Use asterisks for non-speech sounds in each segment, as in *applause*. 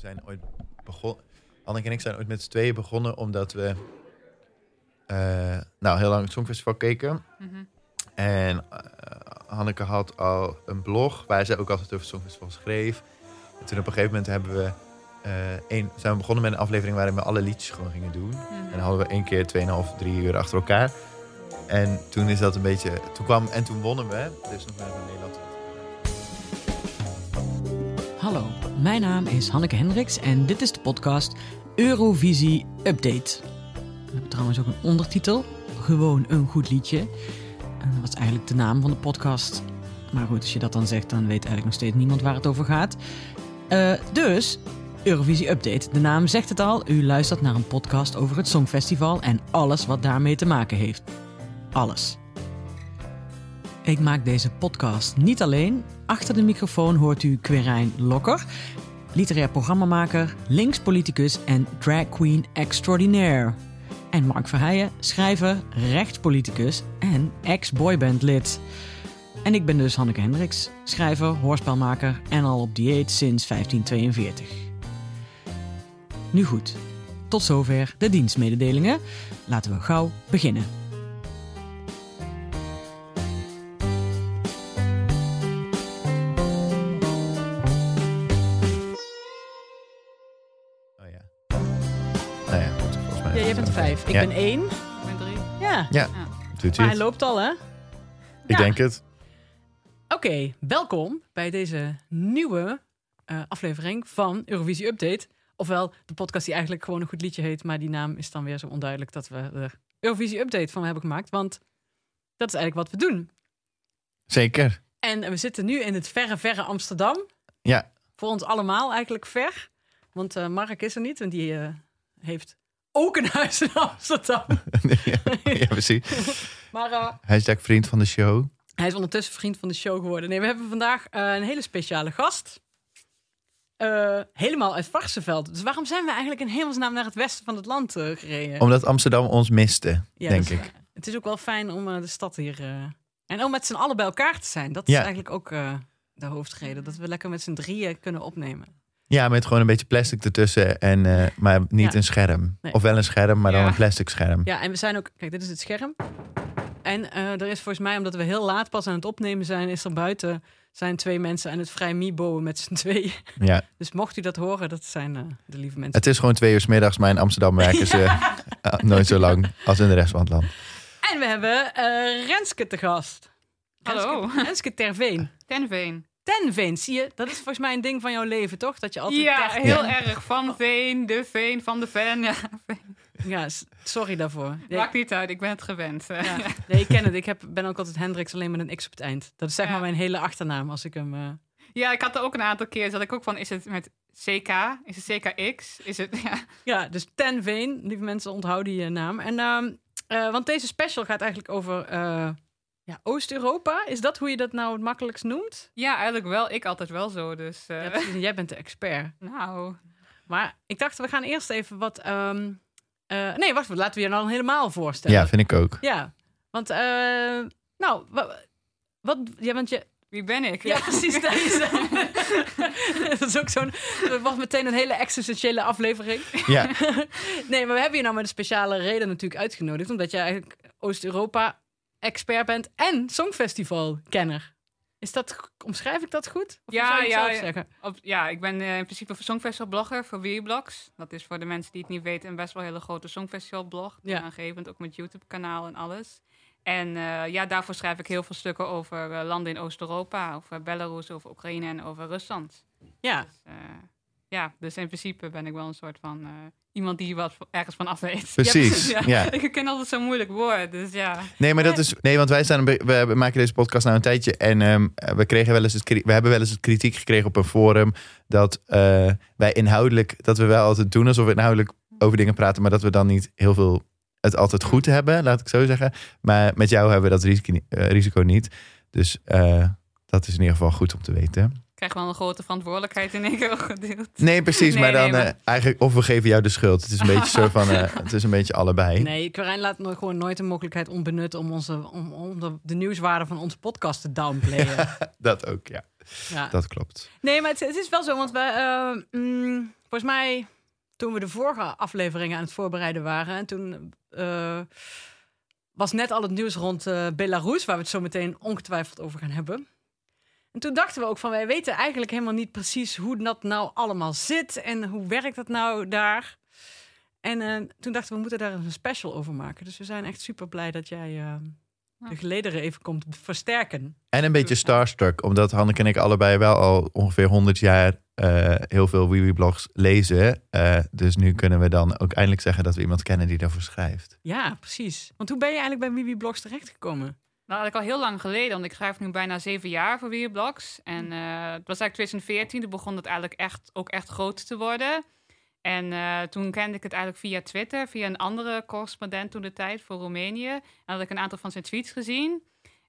we zijn ooit begonnen. Anneke en ik zijn ooit met z'n tweeën begonnen omdat we eh, nou heel lang het Songfestival keken. Mhm. En eh, Hanneke had al een blog waar zij ook altijd over het Songfestival schreef. En toen op een gegeven moment hebben we eh, één, zijn we begonnen met een aflevering waarin we alle liedjes gewoon gingen doen. Mhm. En dan hadden we één keer 2,5, 3 uur achter elkaar. En toen is dat een beetje. Toen kwam en toen wonnen we. Dus nog naar Nederland. Hallo, mijn naam is Hanneke Hendricks en dit is de podcast Eurovisie Update. We hebben trouwens ook een ondertitel, gewoon een goed liedje. En dat is eigenlijk de naam van de podcast. Maar goed, als je dat dan zegt, dan weet eigenlijk nog steeds niemand waar het over gaat. Eh, dus, Eurovisie Update. De naam zegt het al, u luistert naar een podcast over het Songfestival en alles wat daarmee te maken heeft. Alles. Ik maak deze podcast niet alleen. Achter de microfoon hoort u Quirijn Lokker, literair programmamaker, linkspoliticus en drag queen extraordinaire. En Mark Verheijen, schrijver, rechtspoliticus en ex-boybandlid. En ik ben dus Hanneke Hendricks, schrijver, hoorspelmaker en al op dieet sinds 1542. Nu goed, tot zover de dienstmededelingen. Laten we gauw beginnen. Vijf. Ik Ja. ben één. Ik ben drie. Ja, Ja, doet maar hij hij het? loopt al, hè? Ik Ja. denk het. Oké, welkom bij deze nieuwe eh, aflevering van Eurovisie Update. Ofwel de podcast die eigenlijk gewoon een goed liedje heet, maar die naam is dan weer zo onduidelijk dat we er Eurovisie Update van hebben gemaakt. Want dat is eigenlijk wat we doen. Zeker. En we zitten nu in het verre, verre Amsterdam. Ja. Voor ons allemaal eigenlijk ver. Want eh, Mark is er niet en die eh, heeft ook een huis in Amsterdam. *laughs* ja, ja, precies. *laughs* Maar eh, Hashtag vriend van de show. Hij is ondertussen vriend van de show geworden. Nee, we hebben vandaag eh, een hele speciale gast. Eh, helemaal uit Varsenveld. Dus waarom zijn we eigenlijk in hemelsnaam naar het westen van het land eh, gereden? Omdat Amsterdam ons miste, Ja, denk is ik. Het is ook wel fijn om de stad hier... en om met z'n allen bij elkaar te zijn. Dat is Ja. eigenlijk ook de hoofdreden. Dat we lekker met z'n drieën kunnen opnemen. Ja, met gewoon een beetje plastic ertussen. En, eh, maar niet Ja. een scherm. Nee. Of wel een scherm, maar dan een plastic scherm. Ja, en we zijn ook... Kijk, dit is het scherm. En eh, er is volgens mij, omdat we heel laat pas aan het opnemen zijn... is er buiten zijn twee mensen aan het vrij mieboen met z'n tweeën. Ja. *laughs* Dus mocht u dat horen, dat zijn eh, de lieve mensen. Het is gewoon twee uur 's middags, maar in Amsterdam *laughs* werken ze eh, nooit zo lang als in de rest van het land. En we hebben eh, Renske te gast. Hallo. Renske, Renske Terveen. Tenveen. Tenveen, zie je? Dat is volgens mij een ding van jouw leven, toch? Dat je altijd... Ja, ter- heel erg. Van Veen, de Veen, van de Ven. Ja, Ja, sorry daarvoor. Nee, *laughs* maakt niet uit, ik ben het gewend. ja. *laughs* nee, ik ken het. Ik heb, ben ook altijd Hendricks alleen met een X op het eind. Dat is zeg Ja. maar mijn hele achternaam als ik hem... eh, Ja, ik had er ook een aantal keer, zat ik ook van, is het met CK? Is het CKX? Is het, *laughs* ja. Ja, dus Tenveen. Lieve mensen, onthoud die eh, naam. En, ehm, eh, want deze special gaat eigenlijk over eh, ja, Oost-Europa. Is dat hoe je dat nou het makkelijkst noemt? ja, eigenlijk wel. Ik altijd wel zo, dus... eh, Ja, jij bent de expert. nou, Maar ik dacht, we gaan eerst even wat... ehm, eh, nee, wacht, laten we je dan helemaal voorstellen. Ja, vind ik ook. Ja, want... eh, nou, wa- wat... Ja, want je... wie ben ik? Ja, precies. Dat is, *laughs* dat is ook zo'n... Het wordt meteen een hele existentiële aflevering. Ja, *laughs* Nee, maar we hebben je nou met een speciale reden natuurlijk uitgenodigd. Omdat jij eigenlijk Oost-Europa-expert bent en Songfestival-kenner. Is dat, omschrijf ik dat goed? Of Ja, zou je het ja, zelf ja. zeggen? Op, ja, ik ben eh, in principe songfestivalblogger voor Weerblogs. Dat is voor de mensen die het niet weten een best wel hele grote songfestivalblog. Ja. Aangevend, ook met YouTube-kanaal en alles. En eh, ja, daarvoor schrijf ik heel veel stukken over eh, landen in Oost-Europa. Over Belarus, over Oekraïne en over Rusland. Ja. Dus, ja, dus in principe ben ik wel een soort van eh, iemand die wat ergens van af weet. *laughs* precies. Ja, Ja. *laughs* Ik ken altijd zo'n moeilijk woord, dus ja. Nee, maar dat is. Nee, want wij staan. We maken deze podcast nou een tijdje. En ehm, we, kregen wel eens het, we hebben wel eens het kritiek gekregen op een forum. Dat eh, wij inhoudelijk. Dat we wel altijd doen alsof we inhoudelijk over dingen praten. Maar dat we dan niet heel veel. Het altijd goed hebben, laat ik zo zeggen. Maar met jou hebben we dat risico, eh, risico niet. Dus dat is in ieder geval goed om te weten. Krijg wel een grote verantwoordelijkheid in één keer gedeeld. Nee, precies. Nee, maar dan nee, maar- eh, eigenlijk. Of we geven jou de schuld. Het is een *laughs* beetje zo van. eh, het is een beetje allebei. Nee, Quirijn laat nooit, gewoon nooit de mogelijkheid onbenut om, onze, om, om de, de nieuwswaarde van onze podcast te downplayen. *laughs* Dat ook, ja. ja. Dat klopt. Nee, maar het, het is wel zo, want wij, eh, mm, volgens mij toen we de vorige afleveringen aan het voorbereiden waren. En toen eh, was net al het nieuws rond eh, Belarus, waar we het zo meteen ongetwijfeld over gaan hebben. En toen dachten we ook van, wij weten eigenlijk helemaal niet precies hoe dat nou allemaal zit en hoe werkt dat nou daar. En eh, toen dachten we, we moeten daar een special over maken. Dus we zijn echt super blij dat jij eh, de gelederen even komt versterken. En een beetje starstruck, omdat Hanneke en ik allebei wel al ongeveer 100 jaar eh, heel veel Wiwi-blogs lezen. Eh, dus nu kunnen we dan ook eindelijk zeggen dat we iemand kennen die daarvoor schrijft. Ja, precies. Want hoe ben je eigenlijk bij Wiwi Blogs terechtgekomen? Nou, dat ik al heel lang geleden, want ik schrijf nu bijna zeven jaar voor Weerblogs. En eh, het was eigenlijk 2014, toen begon het eigenlijk echt, ook echt groot te worden. En eh, toen kende ik het eigenlijk via Twitter, via een andere correspondent toen de tijd voor Roemenië. En had ik een aantal van zijn tweets gezien.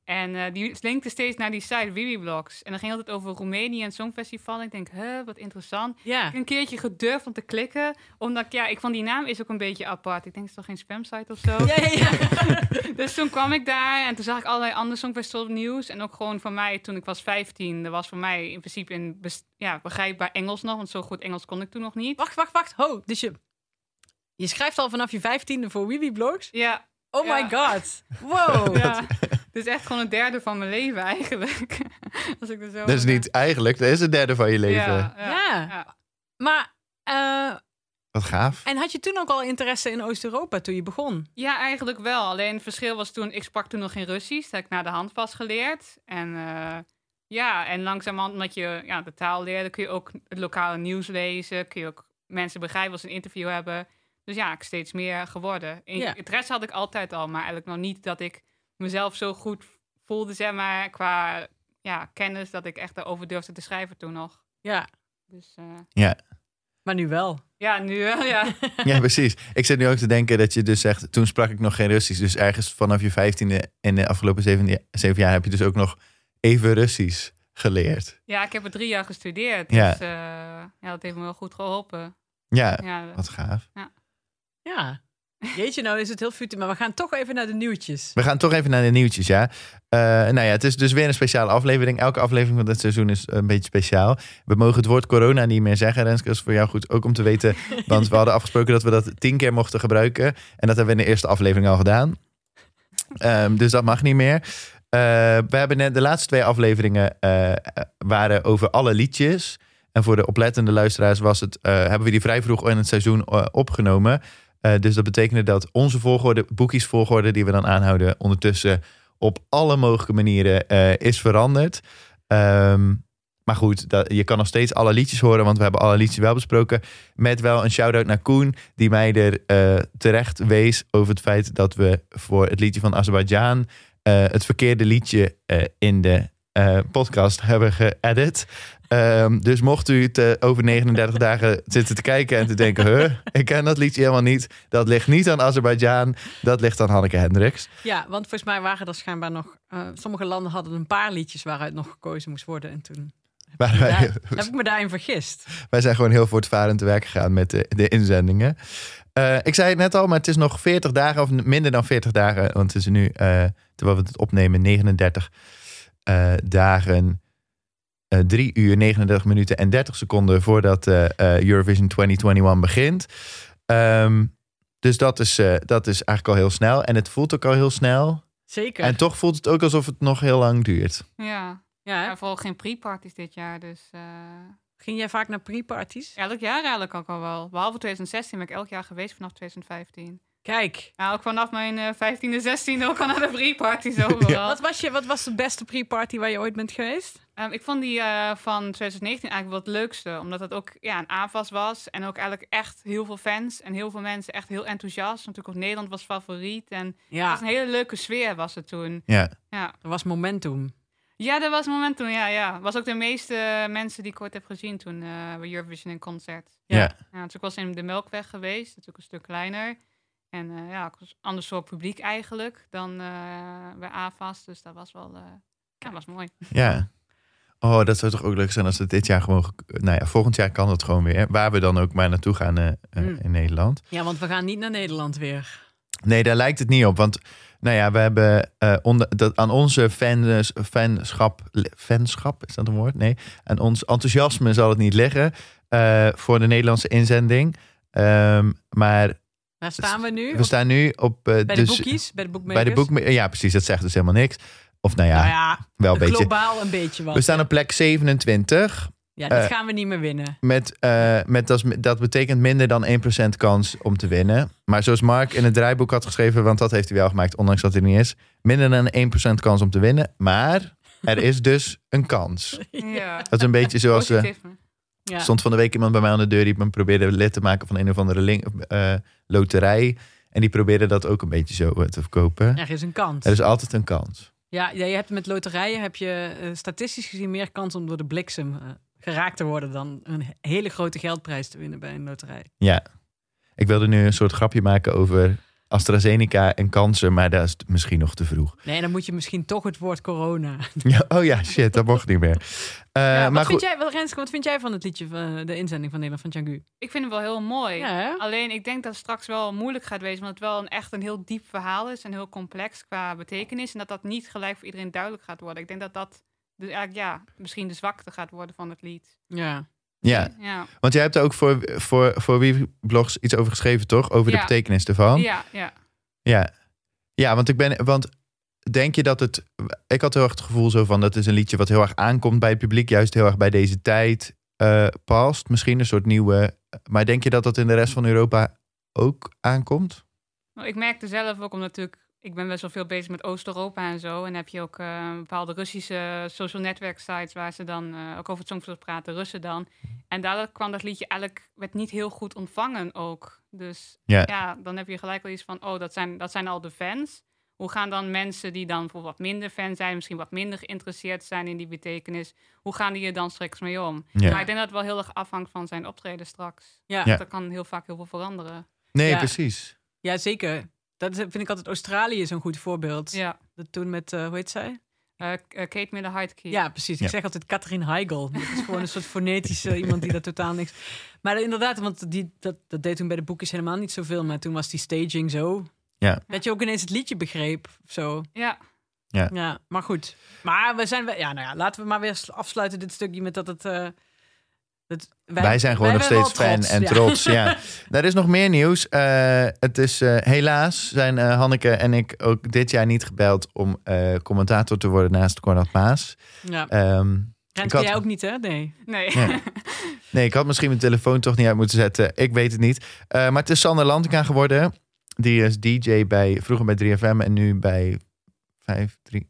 En eh, die linkte steeds naar die site Wiwiblogs. En dan ging altijd over Roemenië en Songfestival. En ik denk, huh, wat interessant. Ja. Ik heb een keertje gedurfd om te klikken. Omdat, ik- ja, ik vond die naam is ook een beetje apart. Ik denk, het is toch geen spamsite of zo? Ja, ja, ja. *laughs* Dus toen kwam ik daar en toen zag ik allerlei andere Songfestival nieuws. En ook gewoon voor mij, toen ik was 15, er was voor mij in principe in ja, begrijpbaar Engels nog. Want zo goed Engels kon ik toen nog niet. Wacht, wacht, wacht. Ho, dus je, je schrijft al vanaf je vijftiende voor Wiwi Blogs? Ja, Oh my god. Wow. *laughs* is echt gewoon een derde van mijn leven eigenlijk. *laughs* Als ik er zo Dat is niet eigenlijk, dat is een derde van je leven. Ja, ja, Ja. ja. Maar, eh, Wat gaaf. en had je toen ook al interesse in Oost-Europa toen je begon? Ja, eigenlijk wel. Alleen het verschil was toen, ik sprak toen nog geen Russisch. Dat heb ik naar de hand pas geleerd. En eh, ja, en langzamerhand, omdat je ja, de taal leerde, kun je ook het lokale nieuws lezen. Kun je ook mensen begrijpen als een interview hebben. Dus ja, ik steeds meer geworden. En Ja. Het rest had ik altijd al, maar eigenlijk nog niet dat ik mezelf zo goed voelde, zeg maar, qua ja, kennis, dat ik echt daarover durfde te schrijven toen nog. Ja, Dus eh, Ja. maar nu wel. ja, nu wel, ja. *laughs* ja, precies. Ik zit nu ook te denken dat je dus zegt, toen sprak ik nog geen Russisch. Dus ergens vanaf je vijftiende en de afgelopen zeven, zeven jaar heb je dus ook nog even Russisch geleerd. Ja, ik heb er drie jaar gestudeerd. Ja. Dus eh, ja, dat heeft me wel goed geholpen. Ja, Ja, wat gaaf. Ja. Jeetje, nou is het heel futur, maar we gaan toch even naar de nieuwtjes. We gaan toch even naar de nieuwtjes, ja. Eh, nou ja, het is dus weer een speciale aflevering. Elke aflevering van dit seizoen is een beetje speciaal. We mogen het woord corona niet meer zeggen, Renske. Dat is voor jou goed ook om te weten. Want we hadden afgesproken dat we dat tien keer mochten gebruiken. En dat hebben we in de eerste aflevering al gedaan. Ehm, dus dat mag niet meer. Eh, we hebben net de laatste twee afleveringen eh, waren over alle liedjes. En voor de oplettende luisteraars was het, hebben we die vrij vroeg in het seizoen opgenomen. Eh, dus dat betekende dat onze volgorde, boekies volgorde die we dan aanhouden, ondertussen op alle mogelijke manieren eh, is veranderd. Ehm, maar goed, dat, je kan nog steeds alle liedjes horen, want we hebben alle liedjes wel besproken. Met wel een shout-out naar Koen, die mij er eh, terecht wees over het feit dat we voor het liedje van Azerbeidzjan het verkeerde liedje in de podcast hebben geëdit. Ehm, dus mocht u het over 39 *laughs* dagen zitten te kijken en te denken... Huh, ik ken dat liedje helemaal niet. Dat ligt niet aan Azerbeidzjan, dat ligt aan Hanneke Hendricks. Ja, want volgens mij waren er schijnbaar nog... eh, sommige landen hadden een paar liedjes waaruit nog gekozen moest worden. En toen wij, daar, heb ik me daarin vergist. wij zijn gewoon heel voortvarend te werk gegaan met de, de inzendingen. Eh, ik zei het net al, maar het is nog 40 dagen of minder dan 40 dagen. Want het is nu, eh, terwijl we het opnemen, 39 eh, dagen... eh 3 uur, 39 minuten en 30 seconden voordat eh, eh, Eurovision 2021 begint. Ehm, dus dat is, eh, dat is eigenlijk al heel snel. En het voelt ook al heel snel. Zeker. En toch voelt het ook alsof het nog heel lang duurt. ja. ja, vooral geen pre-parties dit jaar. Dus eh, Ging jij vaak naar pre-parties? elk jaar eigenlijk ook al wel. Behalve 2016 ben ik elk jaar geweest vanaf 2015. Kijk, Ja, ook vanaf mijn eh 15e, 16e ook al naar de *laughs* pre-parties overal. wat was, je, wat was de beste pre-party waar je ooit bent geweest? Ehm, ik vond die eh, van 2019 eigenlijk wel het leukste. Omdat het ook ja, een AFAS was. En ook eigenlijk echt heel veel fans. En heel veel mensen echt heel enthousiast. Natuurlijk ook Nederland was favoriet. En het Ja, was een hele leuke sfeer was het toen. Ja, Ja, er was momentum. ja dat was het moment toen. Ja, ja. was ook de meeste mensen die ik ooit heb gezien toen eh bij Eurovision in concert. ja. Ja. Ja, dus ik was in de Melkweg geweest. Natuurlijk een stuk kleiner. En eh, ja, het was een ander soort publiek eigenlijk dan eh, bij AFAS. Dus dat was wel... eh ja, was mooi. Ja. Oh, dat zou toch ook leuk zijn als het dit jaar gewoon... Nou ja, volgend jaar kan het gewoon weer. Waar we dan ook maar naartoe gaan Mm. in Nederland. Ja, want we gaan niet naar Nederland weer. Nee, daar lijkt het niet op. Want nou ja, we hebben eh, onder, dat, aan onze fans, fanschap... Fanschap, is dat een woord? Nee. Aan ons enthousiasme zal het niet liggen. eh, voor de Nederlandse inzending. Ehm, maar Waar staan we nu? we staan nu op... eh, bij de dus- boekies? Bij de boekmakers? Bij de ja, precies. Dat zegt dus helemaal niks. Of nou ja, Nou ja, wel een beetje. globaal een beetje wat. We staan op plek 27. Ja, dit eh, gaan we niet meer winnen. Met, eh, met dat, dat betekent minder dan 1% kans om te winnen. Maar zoals Mark in het draaiboek had geschreven, want dat heeft hij wel gemaakt, ondanks dat hij er niet is. Minder dan 1% kans om te winnen. Maar er is dus een kans. Ja. Dat is een beetje zoals... Ja. stond van de week iemand bij mij aan de deur die me probeerde lid te maken van een of andere link, eh, loterij. En die probeerde dat ook een beetje zo eh, te verkopen. Er is een kans. Er is altijd een kans. Ja, ja, je hebt met loterijen heb je eh, statistisch gezien meer kans om door de bliksem geraakt te worden dan een hele grote geldprijs te winnen bij een loterij. Ja. Ik wilde nu een soort grapje maken over AstraZeneca en kansen, maar dat is misschien nog te vroeg. Nee, dan moet je misschien toch het woord corona. Ja, oh ja, shit, dat mocht niet meer. *laughs* Eh, Ja, wat, maar vind jij, wat, Renske, wat vind jij van het liedje, van de inzending van Nederland van Tjangu? Ik vind hem wel heel mooi. Ja? Alleen ik denk dat het straks wel moeilijk gaat wezen, omdat het wel een, echt een heel diep verhaal is en heel complex qua betekenis. En dat dat niet gelijk voor iedereen duidelijk gaat worden. Ik denk dat dat dus eigenlijk ja, misschien de zwakte gaat worden van het lied. Ja. ja, Ja, want jij hebt er ook voor, voor, voor wie blogs iets over geschreven, toch? Over de betekenis ervan. ja, ja. Ja, ja want ik ben. Want denk je dat het. Ik had heel erg het gevoel zo van dat is een liedje wat heel erg aankomt bij het publiek, juist heel erg bij deze tijd eh, past. Misschien een soort nieuwe. Maar denk je dat dat in de rest van Europa ook aankomt? Nou, Ik merkte zelf ook, omdat natuurlijk, ik ben best wel veel bezig met Oost-Europa en zo. En heb je ook eh, bepaalde Russische social network sites waar ze dan eh, ook over het Songfestival praten, Russen dan. En daardoor kwam dat liedje eigenlijk, werd niet heel goed ontvangen ook. Dus Ja. ja, dan heb je gelijk wel iets van, oh, dat zijn, dat zijn al de fans. Hoe gaan dan mensen die dan bijvoorbeeld wat minder fan zijn, misschien wat minder geïnteresseerd zijn in die betekenis, hoe gaan die er dan straks mee om? Ja. Maar ik denk dat het wel heel erg afhangt van zijn optreden straks. Ja. Ja. Dat kan heel vaak heel veel veranderen. Nee, Ja. precies. ja, zeker. Dat vind ik altijd Australië zo'n goed voorbeeld. Ja. Dat toen met, eh, hoe heet zij? Eh, eh, Kate Miller-Heidke. Ja, precies. Ja. Ik zeg altijd Catherine Heigl. Dat is gewoon een soort fonetische *laughs* iemand die dat totaal niks... Maar inderdaad, want die, dat, dat deed toen bij de boekjes helemaal niet zoveel. Maar toen was die staging zo... Ja. Dat je ook ineens het liedje begreep of zo. Ja, Ja, maar goed. Maar we zijn... Ja, nou ja, laten we maar weer afsluiten dit stukje met dat het... eh, het Wij, zijn gewoon nog steeds fan trots, en ja. trots. Ja. *laughs* Er is nog meer nieuws. Eh, het is eh, helaas zijn Hanneke en ik ook dit jaar niet gebeld om eh, commentator te worden naast Cornel Maas. Ja. Ehm, had- jij ook niet, hè? Nee. nee. Ja. *laughs* Nee, ik had misschien mijn telefoon toch niet uit moeten zetten. Ik weet het niet. Eh, maar het is Sander Lantinga geworden. Die is DJ bij, vroeger bij 3FM en nu bij 538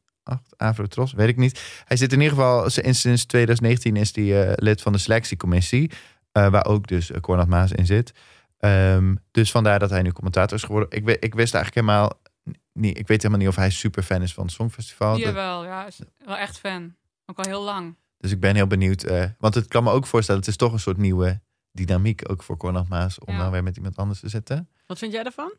Afro Tros. Weet ik niet. Hij zit in ieder geval, sinds, sinds 2019 is hij eh, lid van de selectiecommissie. eh, waar ook dus uh, Cornel Maas in zit. Ehm, dus vandaar dat hij nu commentator is geworden. Ik, ik wist eigenlijk helemaal niet. Ik weet helemaal niet of hij super fan is van het Songfestival. Dat- Jawel, ja, is wel echt fan. Ook al heel lang. dus ik ben heel benieuwd. eh, want het kan me ook voorstellen, het is toch een soort nieuwe dynamiek ook voor Cornel Maas om Ja. dan weer met iemand anders te zitten. Wat vind jij daarvan?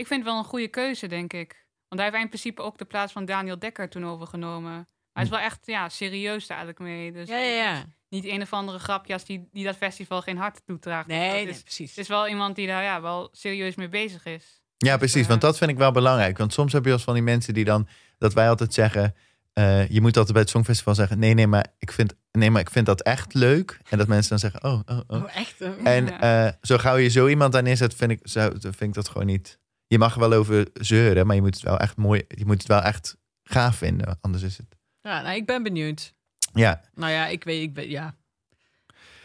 Ik vind het wel een goede keuze, denk ik. Want hij heeft in principe ook de plaats van Daniel Dekker toen overgenomen. Hij is wel echt ja, serieus daar eigenlijk mee. Dus Ja, ja, ja. niet een of andere grapjas die, die dat festival geen hart toedraagt. Nee, is, precies. het is wel iemand die daar ja, wel serieus mee bezig is. Ja, precies. eh, Want dat vind ik wel belangrijk. Want soms heb je als van die mensen die dan, dat wij altijd zeggen, eh, je moet altijd bij het Songfestival zeggen, nee, nee, maar ik vind, nee, maar ik vind dat echt leuk. En dat mensen dan zeggen, oh, oh, oh. Oh, echt? eh? En Ja. eh, zo gauw je zo iemand daar neerzet, vind ik, zo, vind ik dat gewoon niet. Je mag er wel over zeuren, maar je moet het wel echt mooi, je moet het wel echt gaaf vinden. Anders is het. Ja, nou, ik ben benieuwd. Ja, Nou ja, ik weet, ik weet, ja.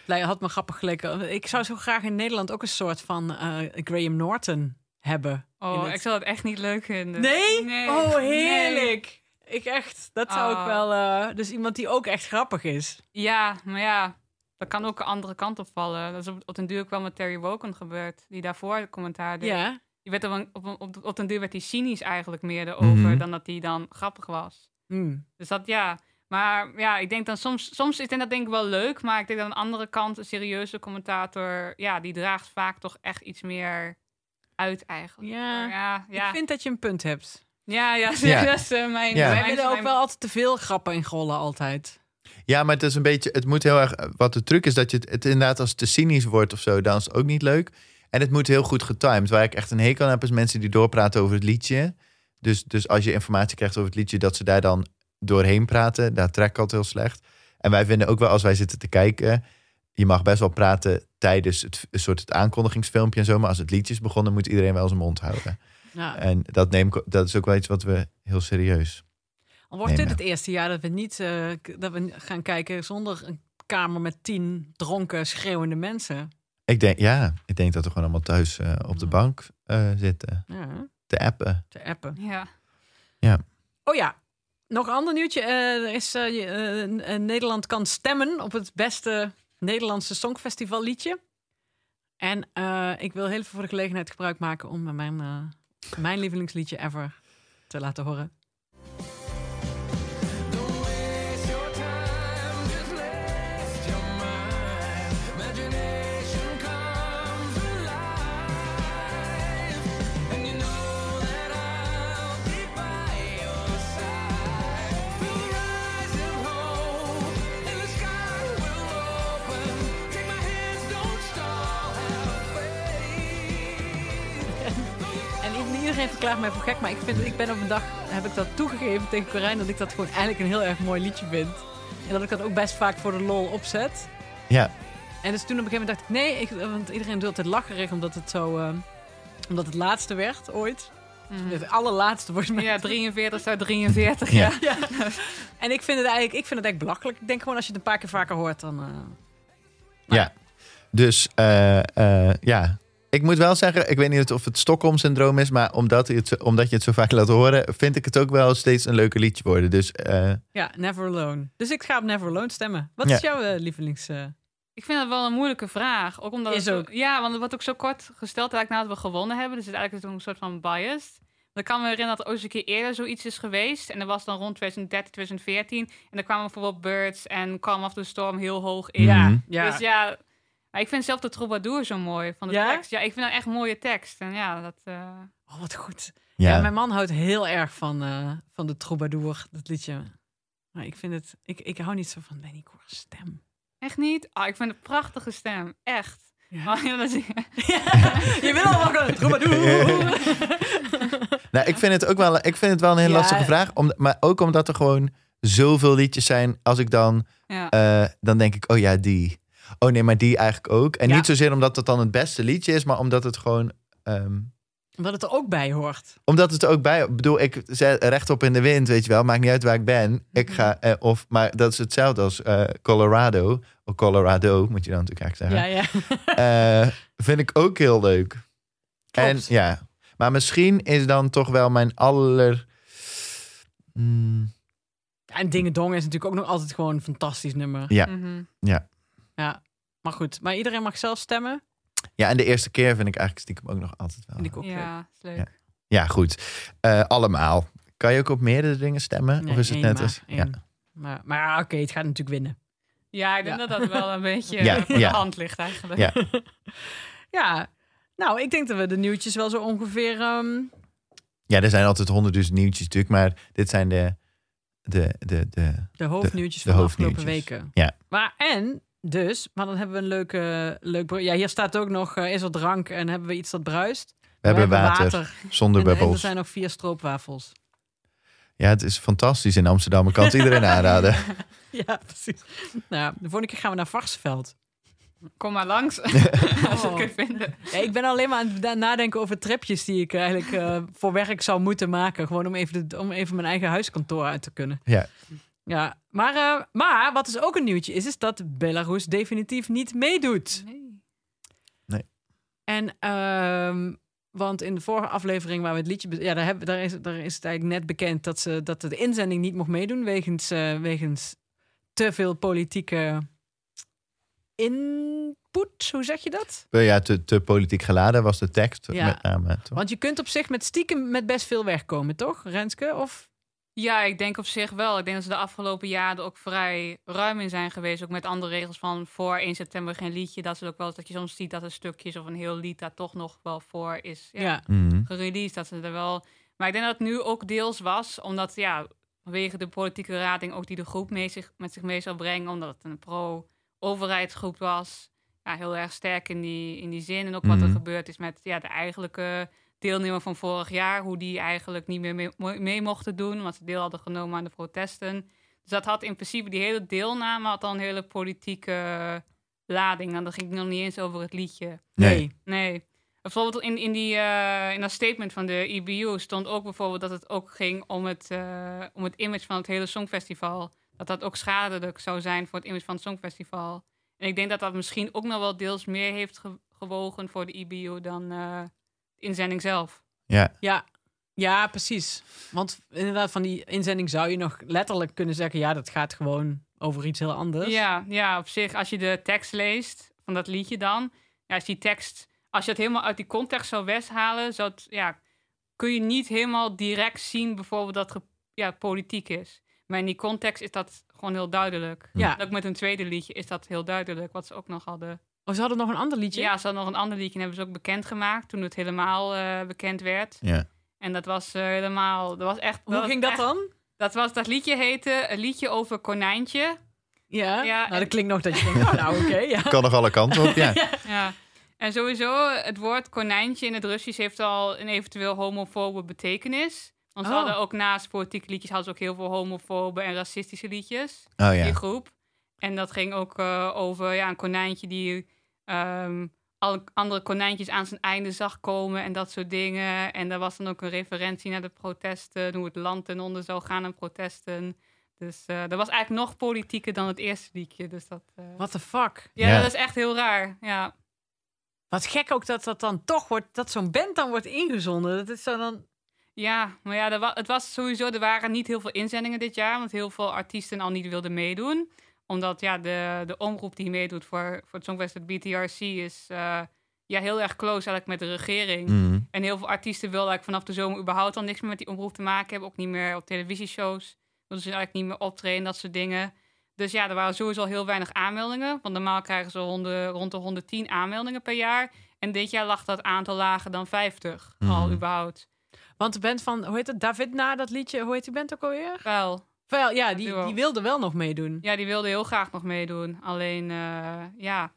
Had me grappig geleken. Ik zou zo graag in Nederland ook een soort van eh, Graham Norton hebben. Oh, het- ik zou het echt niet leuk vinden. Nee? Nee. Oh, Nee. heerlijk. Ik echt, dat zou ik Oh. wel... eh, dus iemand die ook echt grappig is. Ja, maar ja, dat kan ook een andere kant op vallen. Dat is op, op den duur ook wel met Terry Woken gebeurd. Die daarvoor commentaar deed. Ja. Die werd op, een, op, een- op, op den duur werd hij cynisch eigenlijk meer erover Mhm. dan dat hij dan grappig was. Hmm. Dus dat ja. Maar ja, ik denk dan soms, soms is dat denk ik wel leuk, maar ik denk aan de andere kant, een serieuze commentator, ja, die draagt vaak toch echt iets meer uit eigenlijk. Ja. ja, ja. Ik vind dat je een punt hebt. ja, ja, Ja. dat is eh, mijn... Ja. Wij mijn- ook wel altijd te veel grappen in gollen altijd. Ja, maar het is een beetje, het moet heel erg, wat de truc is, dat je het, het inderdaad als het te cynisch wordt of zo, dan is het ook niet leuk. En het moet heel goed getimed. Waar ik echt een hekel aan heb, is mensen die doorpraten over het liedje. Dus, dus als je informatie krijgt over het liedje, dat ze daar dan doorheen praten. Daar trek ik altijd heel slecht. En wij vinden ook wel, als wij zitten te kijken, je mag best wel praten tijdens het, een soort het aankondigingsfilmpje en zo. Maar als het liedje is begonnen, moet iedereen wel zijn mond houden. Ja. En dat, neem dat is ook wel iets wat we heel serieus. Al wordt dit het eerste jaar dat we niet eh, dat we gaan kijken zonder een kamer met tien dronken, schreeuwende mensen. Ik denk, ja, ik denk dat we gewoon allemaal thuis eh, op de Ja. bank eh, zitten. Ja, Te appen. te appen. Ja. Oh ja, nog een ander nieuwtje. Eh, er is, Nederland kan stemmen op het beste Nederlandse Songfestival liedje. En eh, ik wil heel even voor de gelegenheid gebruik maken om mijn, mijn lievelingsliedje ever te laten horen. Iedereen verklaart mij voor gek, maar ik, vind, ik ben op een dag, heb ik dat toegegeven tegen Corijn, dat ik dat gewoon eigenlijk een heel erg mooi liedje vind. En dat ik dat ook best vaak voor de lol opzet. Ja, En dus toen op een gegeven moment dacht ik, nee, ik, want iedereen doet altijd lacherig omdat het zo, eh, omdat het laatste werd ooit. Mhm. Het allerlaatste volgens mij. Ja, 43 zou 43. Ja. Ja. *laughs* Ja. En ik vind het eigenlijk, ik vind het eigenlijk belachelijk. Ik denk gewoon als je het een paar keer vaker hoort, dan. eh, ja. Dus eh, eh, ja, ik moet wel zeggen, ik weet niet of het Stockholm-syndroom is, maar omdat, je het, zo- omdat je het zo vaak laat horen, vind ik het ook wel steeds een leuker liedje worden. Dus eh, ja, Never Alone. Dus ik ga op Never Alone stemmen. Wat Ja. is jouw eh, lievelings? eh, Ik vind dat wel een moeilijke vraag. Ook omdat Is het zo-. Ja, want het wordt ook zo kort gesteld eigenlijk nadat we gewonnen hebben. Dus het is eigenlijk een soort van biased. Ik kan me herinneren dat er eens een keer eerder zoiets is geweest. En dat was dan rond 2013, 2014. En dan kwamen bijvoorbeeld Birds en Calm of the Storm heel hoog in. Mhm. ja. Dus ja, maar ik vind zelf de troubadour zo mooi van de Ja? tekst. Ja, ik vind dat echt mooie tekst. En ja, dat... eh, Oh, wat goed. Ja. ja. mijn man houdt heel erg van, eh, van de troubadour, dat liedje. Maar ik vind het, ik, ik hou niet zo van Benny Koor's stem. Echt niet? Ah, ik vind het een prachtige stem. Echt. Ja. Oh, ja, dat is- *laughs* Je wil allemaal gewoon troubadour. *laughs* Nou, ik vind het ook wel, ik vind het wel een hele Ja. lastige vraag. Om, maar ook omdat er gewoon zoveel liedjes zijn. Als ik dan, ja. eh, dan denk ik, oh ja, die. Oh nee, maar die eigenlijk ook. En Ja. niet zozeer omdat het dan het beste liedje is, maar omdat het gewoon. ehm, Omdat het er ook bij hoort. omdat het er ook bij. Ik bedoel, ik zet rechtop in de wind, weet je wel. Maakt niet uit waar ik ben. Ik Mhm. ga. eh, of, maar dat is hetzelfde als eh, Colorado. Of Colorado, moet je dan natuurlijk eigenlijk Ja, zeggen. ja. *laughs* Eh, vind ik ook heel leuk. En ja, maar misschien is dan toch wel mijn aller. Mm, En Dingen Dong is natuurlijk ook nog altijd gewoon een fantastisch nummer. ja. Mhm. Ja. Maar goed, maar iedereen mag zelf stemmen. ja, en de eerste keer vind ik eigenlijk stiekem ook nog altijd wel. Vind ik ook. Ja, is leuk. Ja. Ja, goed. Eh, allemaal. Kan je ook op meerdere dingen stemmen? Nee, of is het net maar, als. Ja. Maar, maar oké, het gaat natuurlijk winnen. Ja, ik denk Ja. dat dat wel een beetje *laughs* Ja, voor ja. de hand ligt eigenlijk. Ja. *laughs* Ja, nou, ik denk dat we de nieuwtjes wel zo ongeveer... ehm, ja, er zijn altijd honderdduizend nieuwtjes natuurlijk, maar dit zijn de. de, de, de de hoofdnieuwtjes de van de afgelopen hoofdnieuwtjes. weken. Ja. Maar en dus, maar dan hebben we een leuke... leuk, ja, hier staat ook nog, eh, is er drank en hebben we iets dat bruist. we hebben water, zonder En, en er bubbels. zijn nog vier stroopwafels. Ja, het is fantastisch in Amsterdam. Ik kan het iedereen *laughs* aanraden. Ja, precies. Nou, de volgende keer gaan we naar Varsveld. Kom maar langs, *laughs* als je het Oh. kunt vinden. Ja, ik ben alleen maar aan het nadenken over tripjes die ik eigenlijk eh, voor werk zou moeten maken. Gewoon om even, de, om even mijn eigen huiskantoor uit te kunnen. Ja. Ja, maar, eh, maar wat dus ook een nieuwtje is, is dat Belarus definitief niet meedoet. Nee. En, ehm, want in de vorige aflevering waar we het liedje... Ja, daar, hebben, daar, is, daar is het eigenlijk net bekend dat, ze, dat de inzending niet mocht meedoen... wegens, eh, wegens te veel politieke input. Hoe zeg je dat? Ja, te, te politiek geladen was de tekst Ja. met name. toch? Want je kunt op zich met stiekem met best veel wegkomen, toch, Renske? Of... Ja, ik denk op zich wel. Ik denk dat ze de afgelopen jaren er ook vrij ruim in zijn geweest. Ook met andere regels van voor 1 september geen liedje. Dat is ook wel dat je soms ziet dat er stukjes of een heel lied daar toch nog wel voor is ja, Ja. Mhm. gereleased. Dat ze er wel. Maar ik denk dat het nu ook deels was, omdat ja, vanwege de politieke rading ook die de groep mee zich, met zich mee zou brengen, omdat het een pro-overheidsgroep was. Ja, heel erg sterk in die, in die zin. En ook wat er Mhm. gebeurd is met ja, de eigenlijke deelnemer van vorig jaar, hoe die eigenlijk niet meer mee, mee mochten doen, omdat ze deel hadden genomen aan de protesten. Dus dat had in principe, die hele deelname had dan een hele politieke lading. En dan ging het nog niet eens over het liedje. Nee. Nee. Bijvoorbeeld in, in, die, eh, in dat statement van de EBU stond ook bijvoorbeeld dat het ook ging om het, eh, om het image van het hele Songfestival. Dat dat ook schadelijk zou zijn voor het image van het Songfestival. En ik denk dat dat misschien ook nog wel deels meer heeft ge- gewogen voor de EBU dan eh, inzending zelf. Ja, Ja. ja, precies. Want inderdaad, van die inzending zou je nog letterlijk kunnen zeggen... ja, dat gaat gewoon over iets heel anders. Ja, ja, op zich, als je de tekst leest van dat liedje dan, ja, als die tekst, als je het helemaal uit die context zou weghalen, zou het, ja, kun je niet helemaal direct zien bijvoorbeeld dat het ja, politiek is. Maar in die context is dat gewoon heel duidelijk. Ja. En Ook met een tweede liedje is dat heel duidelijk, wat ze ook nog hadden. Oh, ze hadden nog een ander liedje? Ja, ze hadden nog een ander liedje en hebben ze ook bekendgemaakt toen het helemaal eh, bekend werd. ja. En dat was eh, helemaal, dat was echt... Hoe ging dat echt- dan? Dat, was, dat liedje heette Een liedje over konijntje. Ja, Ja, nou, en- dat klinkt nog dat je denkt, nou, nou oké, ja. *laughs* Kan nog alle kanten op, *laughs* ja. Ja. En sowieso, het woord konijntje in het Russisch heeft al een eventueel homofobe betekenis. Want ze Oh. hadden ook naast politieke liedjes hadden ze ook heel veel homofobe en racistische liedjes. Oh Die ja. groep. En dat ging ook eh, over ja, een konijntje die ehm, alle andere konijntjes aan zijn einde zag komen en dat soort dingen. En daar was dan ook een referentie naar de protesten, hoe het land ten onder zou gaan aan protesten. Dus eh, dat was eigenlijk nog politieker dan het eerste liedje. Dus dat, eh, What the fuck? ja, Ja. dat is echt heel raar. Ja. Wat gek ook dat dat dan toch wordt, dat zo'n band dan wordt ingezonden. Dat is zo dan... Ja, maar ja, er wa- het was sowieso, er waren niet heel veel inzendingen dit jaar, want heel veel artiesten al niet wilden meedoen. Omdat ja, de, de omroep die meedoet voor, voor het Songfestival BTRC is eh, ja, heel erg close eigenlijk met de regering. Mhm. En heel veel artiesten wilden eigenlijk vanaf de zomer überhaupt al niks meer met die omroep te maken hebben. Ook niet meer op televisieshows. Wilden ze eigenlijk niet meer optreden, dat soort dingen. Dus ja, er waren sowieso al heel weinig aanmeldingen. Want normaal krijgen ze rond de, rond de 110 aanmeldingen per jaar. En dit jaar lag dat aantal lager dan 50 al Mhm. überhaupt. Want de band van, hoe heet het, David na dat liedje, hoe heet die band ook alweer? Wel, Wel, ja, die, die wilde wel nog meedoen. Ja, die wilde heel graag nog meedoen. Alleen, eh, ja,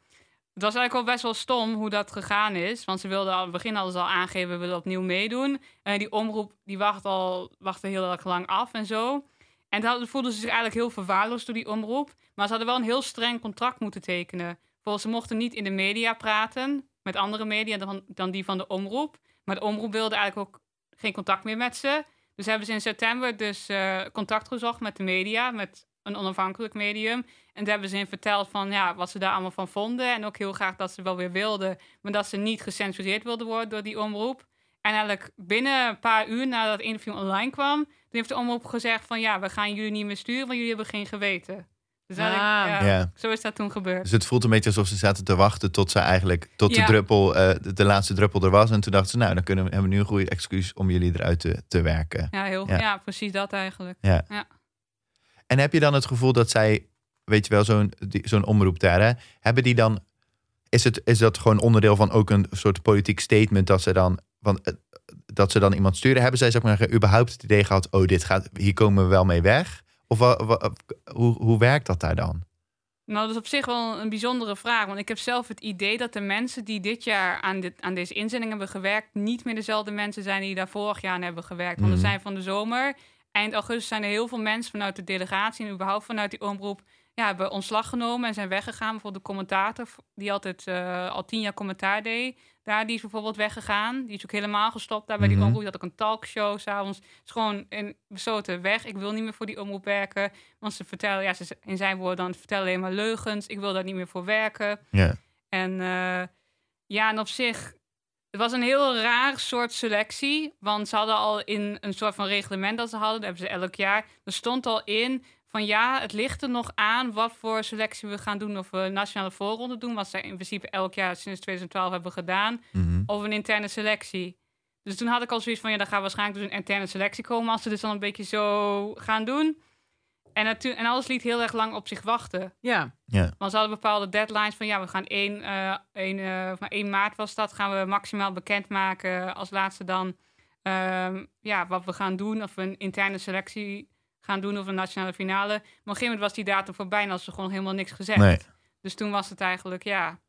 het was eigenlijk al best wel stom hoe dat gegaan is. Want ze wilden al, in het begin ze al aangegeven, we willen opnieuw meedoen. En die omroep, die wacht al, wachtte heel erg lang af en zo. En dan voelden ze zich eigenlijk heel verwaarloosd door die omroep. Maar ze hadden wel een heel streng contract moeten tekenen. Volgens ze mochten niet in de media praten met andere media dan, dan die van de omroep. Maar de omroep wilde eigenlijk ook geen contact meer met ze. Dus hebben ze in september dus eh, contact gezocht met de media, met een onafhankelijk medium. En daar hebben ze in verteld van ja, wat ze daar allemaal van vonden. En ook heel graag dat ze wel weer wilden, maar dat ze niet gecensureerd wilden worden door die omroep. En eigenlijk binnen een paar uur nadat het interview online kwam, toen heeft de omroep gezegd van ja, we gaan jullie niet meer sturen, want jullie hebben geen geweten. Dus Ah. ja, Ja. zo is dat toen gebeurd. Dus het voelt een beetje alsof ze zaten te wachten tot ze eigenlijk tot de Ja. druppel, eh, de, de laatste druppel er was. En toen dachten ze, nou, dan kunnen we, hebben we nu een goede excuus om jullie eruit te, te werken. Ja, heel, Ja. ja. precies dat eigenlijk. En heb je dan het gevoel dat zij, weet je wel, zo'n zo'n omroep daar, hè, hebben die dan, is, het, is dat gewoon onderdeel van ook een soort politiek statement dat ze dan, van, eh, dat ze dan iemand sturen? Hebben zij, zeg maar, zeggen, überhaupt het idee gehad, oh, dit gaat, hier komen we wel mee weg? Of wa- hoe, hoe werkt dat daar dan? Nou, dat is op zich wel een bijzondere vraag. Want ik heb zelf het idee dat de mensen die dit jaar aan, dit, aan deze inzending hebben gewerkt, niet meer dezelfde mensen zijn die daar vorig jaar aan hebben gewerkt. Want er zijn van de zomer, eind augustus, zijn er heel veel mensen vanuit de delegatie en überhaupt vanuit die omroep. Ja, hebben ontslag genomen en zijn weggegaan. Bijvoorbeeld de commentator, die altijd eh, al tien jaar commentaar deed. Daar, die is bijvoorbeeld weggegaan. Die is ook helemaal gestopt daar bij die Mhm. omroep. Die had ook een talkshow s'avonds. is gewoon in, besloten weg. Ik wil niet meer voor die omroep werken. Want ze vertellen, ja, ze, in zijn woorden dan vertellen alleen maar leugens. Ik wil daar niet meer voor werken. En eh, ja, en op zich, het was een heel raar soort selectie. Want ze hadden al in een soort van reglement dat ze hadden, dat hebben ze elk jaar. Er stond al in van ja, het ligt er nog aan wat voor selectie we gaan doen. Of we een nationale voorronde doen, wat zij in principe elk jaar sinds 2012 hebben gedaan. Mhm. Of een interne selectie. Dus toen had ik al zoiets van, ja, dan gaan waarschijnlijk dus een interne selectie komen als ze dus dan een beetje zo gaan doen. En, en alles liet heel erg lang op zich wachten. Ja. Want ze hadden bepaalde deadlines van ja, we gaan 1, eh 1, eh, van 1 maart was dat, gaan we maximaal bekendmaken als laatste dan ehm, ja, wat we gaan doen. Of we een interne selectie gaan doen of een nationale finale. Maar op een gegeven moment was die datum voorbij en had ze gewoon helemaal niks gezegd. Nee. Dus toen was het eigenlijk, ja,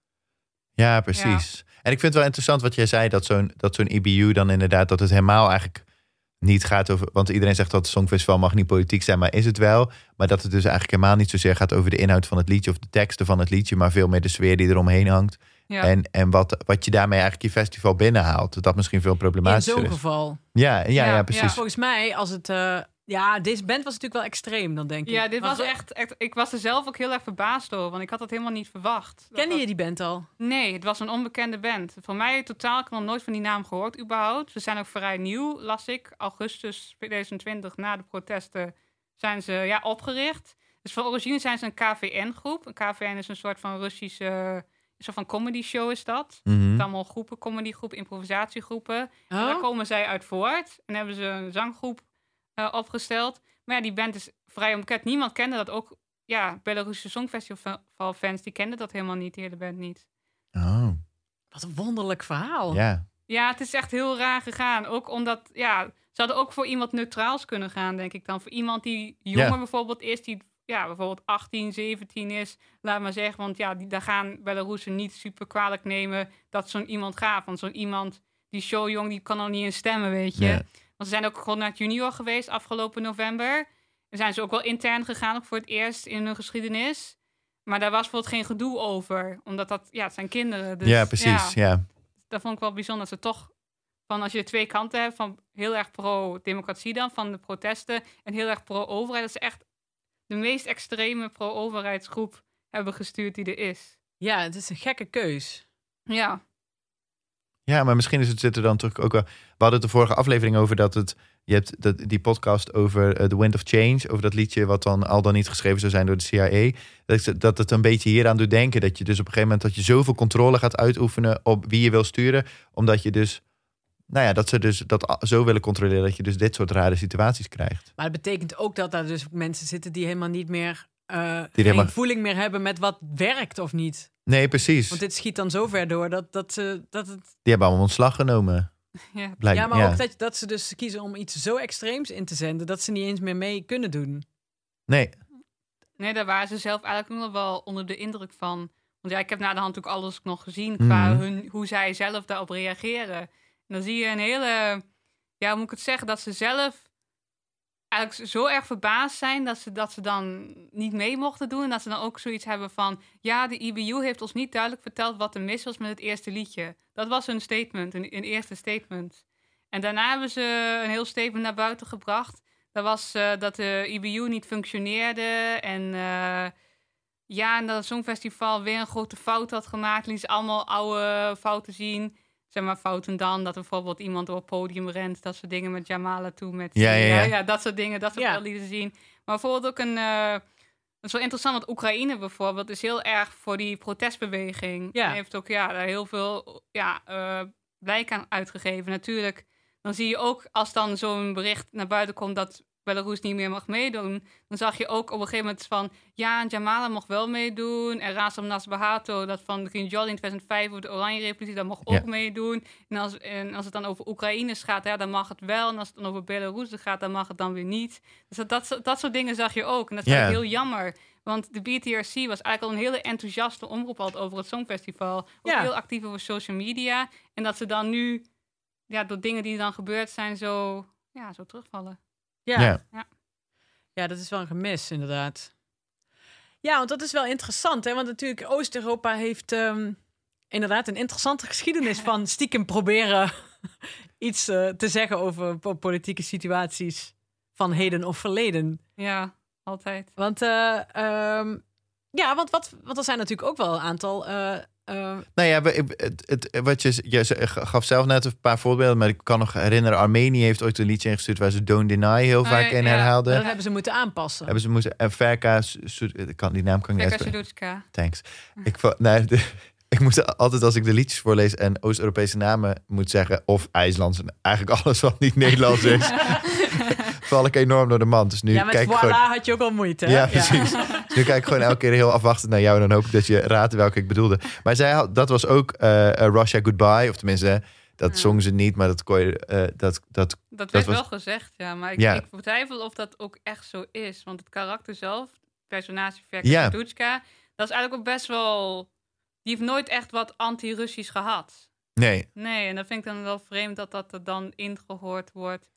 Ja, precies. En ik vind het wel interessant wat jij zei, dat zo'n dat zo'n EBU dan inderdaad, dat het helemaal eigenlijk niet gaat over. Want iedereen zegt dat het Songfestival mag niet politiek zijn, maar is het wel. Maar dat het dus eigenlijk helemaal niet zozeer gaat over de inhoud van het liedje of de teksten van het liedje, maar veel meer de sfeer die eromheen hangt. Ja. En, en wat, wat je daarmee eigenlijk je festival binnenhaalt. Dat dat misschien veel In problematischer zo'n is. geval. Ja, ja, ja, Ja, precies. Dus volgens mij, als het... eh, ja, deze band was natuurlijk wel extreem, dan denk ik. Ja, dit was echt, echt. Ik was er zelf ook heel erg verbaasd door, want ik had dat helemaal niet verwacht. Kende dat- je die band al? Nee, het was een onbekende band. Voor mij totaal, ik had nog nooit van die naam gehoord überhaupt. Ze zijn ook vrij nieuw, las ik. Augustus 2020, na de protesten, zijn ze ja, opgericht. Dus van origine zijn ze een KVN-groep. Een KVN is een soort van Russische, een soort van comedy show is dat. Mhm. Het allemaal groepen, comedygroepen, improvisatiegroepen. En daar Oh? komen zij uit voort. En hebben ze een zanggroep eh, opgesteld. Maar ja, die band is vrij onbekend. Niemand kende dat ook. Ja, Belarusische Songfestival fans, die kenden dat helemaal niet, die hele band niet. Oh, Wat een wonderlijk verhaal. ja. Ja, het is echt heel raar gegaan. Ook omdat, ja, ze hadden ook voor iemand neutraals kunnen gaan, denk ik dan. Voor iemand die jonger Ja. bijvoorbeeld is, die ja, bijvoorbeeld 18, 17 is, laat maar zeggen. Want ja, die, daar gaan Belarusen niet super kwalijk nemen dat zo'n iemand gaat. Want zo'n iemand, die showjong, die kan nog niet in stemmen, weet je. Ja. Want ze zijn ook gewoon naar het junior geweest afgelopen november. En zijn ze ook wel intern gegaan, ook voor het eerst in hun geschiedenis. Maar daar was bijvoorbeeld geen gedoe over. Omdat dat, ja, het zijn kinderen. Dus, ja, precies. Ja. dat vond ik wel bijzonder. Dat ze toch van als je twee kanten hebt, van heel erg pro-democratie dan, van de protesten, en heel erg pro-overheid, dat ze echt de meest extreme pro-overheidsgroep hebben gestuurd die er is. Ja, het is een gekke keus. Ja, Ja, maar misschien is het zit er dan toch ook wel. We hadden het de vorige aflevering over dat het. Je hebt dat, die podcast over eh, The Wind of Change, over dat liedje wat dan al dan niet geschreven zou zijn door de CIA. Dat, dat het een beetje hieraan doet denken. Dat je dus op een gegeven moment dat je zoveel controle gaat uitoefenen op wie je wil sturen. Omdat je dus. Nou ja, dat ze dus dat zo willen controleren dat je dus dit soort rare situaties krijgt. Maar het betekent ook dat daar dus mensen zitten die helemaal niet meer... eh geen helemaal- voeling meer hebben met wat werkt of niet. Nee, precies. Want dit schiet dan zo ver door dat, dat, ze, dat het... Die hebben allemaal ontslag genomen. *laughs* ja. Ja, maar ook dat, dat ze dus kiezen om iets zo extreems in te zenden... dat ze niet eens meer mee kunnen doen. Nee, Nee, daar waren ze zelf eigenlijk nog wel onder de indruk van. Want ja, ik heb na de hand ook alles nog gezien qua Mhm. hun, hoe zij zelf daarop reageren. En dan zie je een hele, ja, hoe moet ik het zeggen, dat ze zelf eigenlijk zo erg verbaasd zijn dat ze, dat ze dan niet mee mochten doen. En dat ze dan ook zoiets hebben van, ja, de IBU heeft ons niet duidelijk verteld wat er mis was met het eerste liedje. Dat was hun statement, een, eerste statement. En daarna hebben ze een heel statement naar buiten gebracht. Dat was eh, dat de IBU niet functioneerde en eh, ja, en dat het Songfestival weer een grote fout had gemaakt. Liet ze allemaal oude fouten zien. Zeg maar fouten dan, dat er bijvoorbeeld iemand door het podium rent. Dat soort dingen met Jamala toe. Met, Ja, ja, ja. dat soort dingen, dat soort Ja. lieten zien. Maar bijvoorbeeld ook een... eh, dat is wel interessant, want Oekraïne bijvoorbeeld is heel erg voor die protestbeweging. Ja. En heeft ook ja, daar heel veel ja, eh, blijk aan uitgegeven. Natuurlijk, dan zie je ook als dan zo'n bericht naar buiten komt dat Belarus niet meer mag meedoen, dan zag je ook op een gegeven moment van ja, Jamala mocht wel meedoen en Razam Nasbahato, dat van Green Jolly in 2005 over de Oranje Revolutie, dat mocht ook Ja. meedoen. En als, en als het dan over Oekraïne gaat, ja, dan mag het wel. En als het dan over Belarus gaat, dan mag het dan weer niet. Dus dat, dat, soort- dat soort dingen zag je ook. En dat is heel jammer. Want de BTRC was eigenlijk al een hele enthousiaste omroep altijd over het Songfestival. Ook Ja. heel actief over social media. En dat ze dan nu, ja, door dingen die dan gebeurd zijn, zo, ja, zo terugvallen. Ja. Ja. ja. dat is wel een gemis, inderdaad. Ja, want dat is wel interessant, hè? Want natuurlijk, Oost-Europa heeft ehm, inderdaad een interessante geschiedenis *laughs* van stiekem proberen *laughs* iets eh, te zeggen over po- politieke situaties van heden of verleden. Ja, altijd. Want, eh, ehm, ja, want, wat, want er zijn natuurlijk ook wel een aantal. eh, eh, Nou ja, het, het, wat je, je gaf zelf net een paar voorbeelden, maar ik kan nog herinneren, Armenië heeft ooit een liedje ingestuurd waar ze Don't Deny heel vaak ja, in herhaalden. dat hebben ze moeten aanpassen. Hebben ze moesten, en Verka, kan, die naam kan ik niet. Sudutska. Thanks. Ik, nee, de- *laughs* ik moet altijd als ik de liedjes voorlees en Oost-Europese namen moet zeggen, of IJslands, en eigenlijk *laughs* alles wat niet Nederlands is, *laughs* val ik enorm door de mand. Dus nu ja, met kijk voilà gewoon... had je ook al moeite. Hè? Ja, precies. Dus nu kijk ik gewoon elke keer heel afwachtend naar jou. En dan hoop ik dat je raadt welke ik bedoelde. Maar zij had, dat was ook eh eh, Russia Goodbye. Of tenminste, dat zong ze niet. Maar dat kon je... eh, dat, dat, Dat werd was- wel gezegd, ja. Maar ik, Ja. ik betwijfel of dat ook echt zo is. Want het karakter zelf, personage Verka Ja. Dat is eigenlijk ook best wel... Die heeft nooit echt wat anti-Russisch gehad. nee. Nee, en dat vind ik dan wel vreemd dat dat er dan ingehoord wordt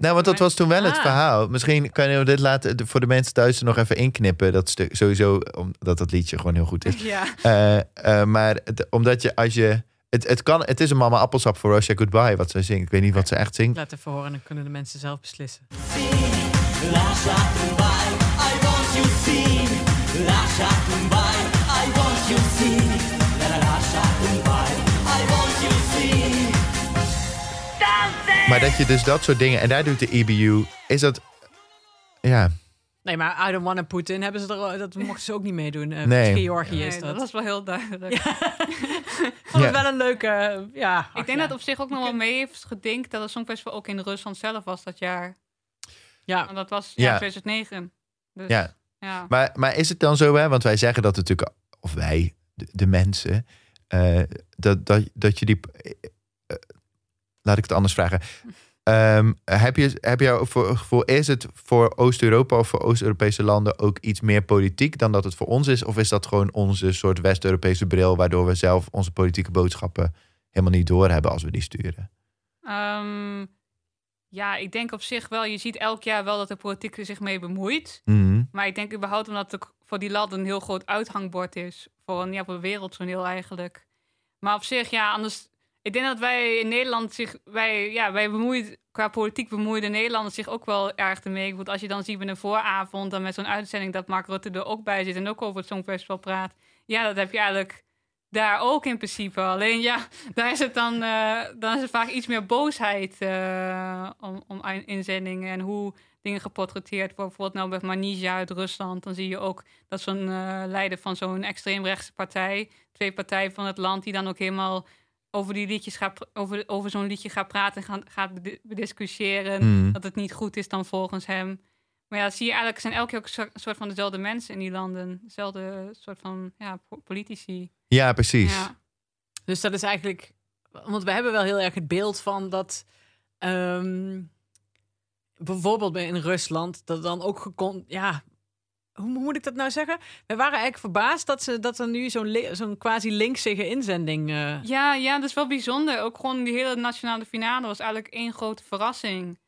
Nou, want dat was toen wel het Ah. verhaal. Misschien kunnen we dit laten voor de mensen thuis er nog even inknippen. Dat stuk sowieso, omdat dat liedje gewoon heel goed is. *laughs* Ja. Eh, eh, maar het- omdat je als je. Het, het, kan, het is een mama appelsap voor Russia Goodbye, wat zij zingt. Ik weet niet wat ze echt zingt. Laat even horen, dan kunnen de mensen zelf beslissen. I want you see. Maar dat je dus dat soort dingen. En daar doet de EBU. Is dat. Ja. Nee, maar I don't wanna Putin hebben ze er, dat mochten ze ook niet meedoen. Eh, Nee. Georgië Nee, is dat dat. was wel heel duidelijk. *laughs* vond Ja. het wel een leuke, ja. Ik denk ja. dat op zich ook nog wel mee heeft gedinkt dat het Songfestival ook in Rusland zelf was dat jaar. Ja, Want dat was Ja. ja. 2009. Dus, Ja. ja. Maar, maar is het dan zo, hè? Want wij zeggen dat natuurlijk. Of wij, de, de mensen. eh, dat, dat, dat je die. Laat ik het anders vragen. Ehm, heb je, heb je voor gevoel, is het voor Oost-Europa of voor Oost-Europese landen ook iets meer politiek dan dat het voor ons is? Of is dat gewoon onze soort West-Europese bril, waardoor we zelf onze politieke boodschappen helemaal niet doorhebben als we die sturen? Ehm, ja, ik denk op zich wel. Je ziet elk jaar wel dat de politiek er zich mee bemoeit. Mhm. Maar ik denk überhaupt omdat het voor die landen een heel groot uithangbord is. Voor een, ja, voor wereldtoneel eigenlijk. Maar op zich, ja, anders... Ik denk dat wij in Nederland zich... Wij, ja, wij bemoeien, qua politiek de Nederlanders zich ook wel erg ermee. Want als je dan ziet bij een vooravond, dan met zo'n uitzending... dat Mark Rutte er ook bij zit en ook over het Songfestival praat. Ja, dat heb je eigenlijk daar ook in principe. Alleen ja, *laughs* daar is het dan, eh, dan is het vaak iets meer boosheid eh, om, om in- inzendingen en hoe dingen geportretteerd worden. Bijvoorbeeld nou met Manija uit Rusland. Dan zie je ook dat zo'n eh, leider van zo'n extreemrechtse partij, twee partijen van het land, die dan ook helemaal over die liedjes gaat, over, over zo'n liedje gaat praten en gaat, gaat bedi- bediscussiëren. Mhm. Dat het niet goed is dan volgens hem. Maar ja, zie je eigenlijk, zijn elke keer ook een soort- van dezelfde mensen in die landen. Dezelfde soort van ja, po- politici. Ja, precies. Ja. Dus dat is eigenlijk... Want we hebben wel heel erg het beeld van dat... ehm, bijvoorbeeld bij- in Rusland, dat dan ook gekon... Ja, hoe moet ik dat nou zeggen? We waren eigenlijk verbaasd dat, ze, dat er nu zo'n quasi linksige inzending... eh, Ja, ja, dat is wel bijzonder. Ook gewoon die hele nationale finale was eigenlijk één grote verrassing.